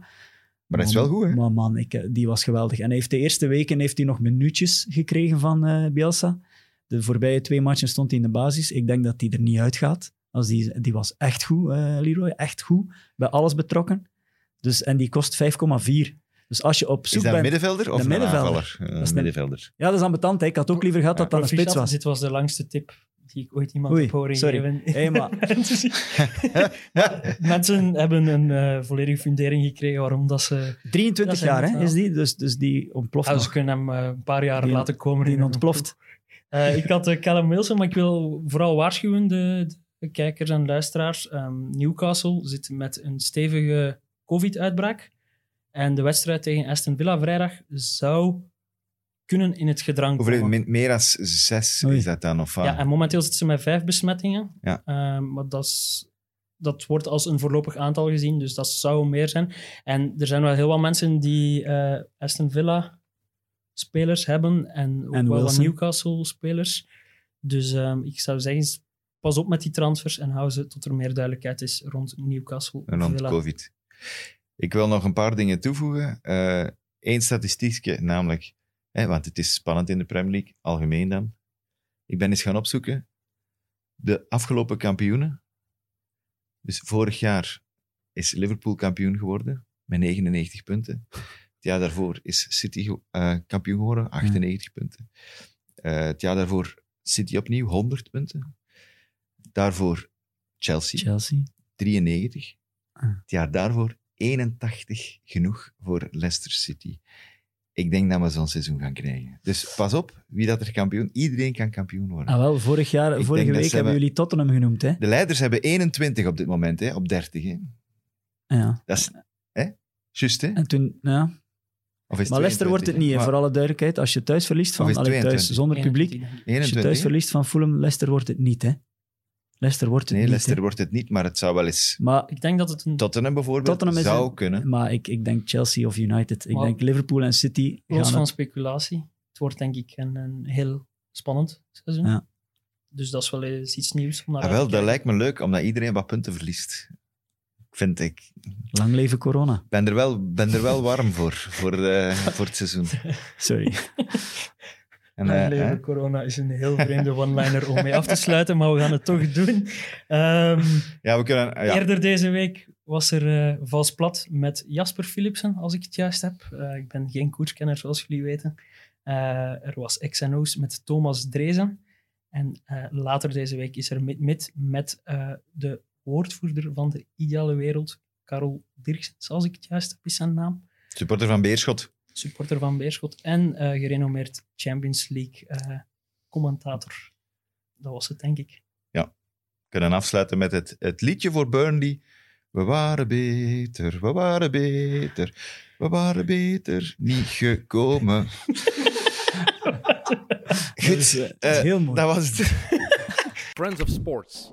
Speaker 3: Maar dat is wel goed, hè?
Speaker 4: Maar man, ik, eh, die was geweldig. En hij heeft de eerste weken heeft hij nog minuutjes gekregen van eh, Bielsa. De voorbije twee matchen stond hij in de basis. Ik denk dat hij er niet uitgaat. Als die, die was echt goed, eh, Leroy. Echt goed. Bij alles betrokken. Dus, en die kost 5,4. Dus als je op
Speaker 3: Is
Speaker 4: zoek
Speaker 3: dat een
Speaker 4: bent...
Speaker 3: middenvelder of
Speaker 4: Een middenvelder. is
Speaker 3: middenvelder.
Speaker 4: Ja, dat is ambetant. hè. Ik had ook liever gehad dat dat een spits was.
Speaker 5: Dit was de langste tip die ik ooit iemand
Speaker 4: Oei,
Speaker 5: heb horen
Speaker 4: sorry.
Speaker 5: geven.
Speaker 4: Hey, maar-
Speaker 5: Mensen hebben een eh, volledige fundering gekregen waarom dat ze...
Speaker 4: 23
Speaker 5: Dat zijn
Speaker 4: jaar hè, is die. Dus, dus die ontploft nog.
Speaker 5: ze kunnen hem eh, een paar jaar
Speaker 4: Die-
Speaker 5: laten komen.
Speaker 4: die ontploft.
Speaker 5: Eh, ik had uh, Callum Wilson, maar ik wil vooral waarschuwen de, de kijkers en luisteraars. Ehm, Newcastle zit met een stevige COVID-uitbraak. En de wedstrijd tegen Aston Villa vrijdag zou kunnen in het gedrang
Speaker 3: Hoeveel,
Speaker 5: komen.
Speaker 3: meer dan zes
Speaker 4: Oei.
Speaker 3: is dat dan? Of, wat?
Speaker 5: Ja, en momenteel zitten ze met vijf besmettingen.
Speaker 3: Ja.
Speaker 5: Ehm, maar dat, is, dat wordt als een voorlopig aantal gezien, dus dat zou meer zijn. En er zijn wel heel wat mensen die eh, Aston Villa spelers hebben en ook
Speaker 4: En
Speaker 5: wel wat. Newcastle spelers. Dus ehm, ik zou zeggen, pas op met die transfers en hou ze tot er meer duidelijkheid is rond Newcastle.
Speaker 3: En rond
Speaker 5: Villa.
Speaker 3: COVID. Ik wil nog een paar dingen toevoegen. Eén statistiekje, namelijk, hè, want het is spannend in de Premier League, algemeen dan. Ik ben eens gaan opzoeken. De afgelopen kampioenen. Dus vorig jaar is Liverpool kampioen geworden met 99 punten. Het jaar daarvoor is City eh, kampioen geworden, 98 punten. Eh, het jaar daarvoor City opnieuw, 100 punten. Daarvoor Chelsea,
Speaker 4: Chelsea.
Speaker 3: 93. Het jaar daarvoor 81 genoeg voor Leicester City. Ik denk dat we zo'n seizoen gaan krijgen. Dus pas op, wie dat er kampioen... Iedereen kan kampioen worden.
Speaker 4: Ah, wel, vorig jaar,
Speaker 3: Ik
Speaker 4: vorige week hebben jullie Tottenham genoemd. Hè?
Speaker 3: De leiders hebben 21 op dit moment, hè, op 30. Hè.
Speaker 4: Ja.
Speaker 3: Dat is... Hè? Juist, hè?
Speaker 4: En toen, ja.
Speaker 3: Of is
Speaker 4: Maar Leicester wordt het niet,
Speaker 3: Maar
Speaker 4: voor alle duidelijkheid. Als je thuis verliest van,
Speaker 3: Of is het
Speaker 4: allee, thuis
Speaker 3: 22?
Speaker 4: zonder publiek,
Speaker 5: 21.
Speaker 4: als je
Speaker 3: 21,
Speaker 4: thuis verliest van Fulham, Leicester wordt het niet. Hè? Leicester wordt het
Speaker 3: Nee,
Speaker 4: niet.
Speaker 3: Leicester wordt het niet, maar het zou wel eens...
Speaker 4: Maar,
Speaker 5: Ik denk dat het een
Speaker 3: Tottenham bijvoorbeeld
Speaker 4: Tottenham
Speaker 3: zou
Speaker 4: een-
Speaker 3: kunnen.
Speaker 4: maar ik, ik denk Chelsea of United. Ik
Speaker 5: Maar-
Speaker 4: denk Liverpool en City
Speaker 5: los van
Speaker 4: het-
Speaker 5: speculatie. Het wordt denk ik een, een heel spannend seizoen.
Speaker 4: Ja.
Speaker 5: Dus dat is wel eens iets nieuws. Om naar
Speaker 3: Ah, wel, dat
Speaker 5: kijken.
Speaker 3: lijkt me leuk, omdat iedereen wat punten verliest. Vind, ik
Speaker 4: Lang leven corona.
Speaker 3: ben er wel, ben er wel warm voor, voor, eh, voor het seizoen.
Speaker 4: Sorry.
Speaker 3: En,
Speaker 5: Lang
Speaker 3: eh,
Speaker 5: leven
Speaker 3: hè?
Speaker 5: corona is een heel vreemde one-liner om mee af te sluiten, maar we gaan het toch doen. Ehm,
Speaker 3: Ja, we kunnen... Ja.
Speaker 5: Eerder deze week was er eh vals plat met Jasper Philipsen, als ik het juist heb. Eh, ik ben geen koerskenner, zoals jullie weten. Er was XNO's met Thomas Drezen. En later deze week is er mid-mid met eh, de woordvoerder van de ideale wereld, Karel Dirksens, als ik het juist heb, is zijn naam.
Speaker 3: Supporter van Beerschot.
Speaker 5: Supporter van Beerschot en eh, gerenommeerd Champions League eh, commentator. Dat was het, denk ik.
Speaker 3: We kunnen afsluiten met het, het liedje voor Burnley. We waren beter, we waren beter, we waren beter niet gekomen.
Speaker 4: Dat is, dat is heel mooi.
Speaker 3: Dat was het.
Speaker 1: Friends of Sports.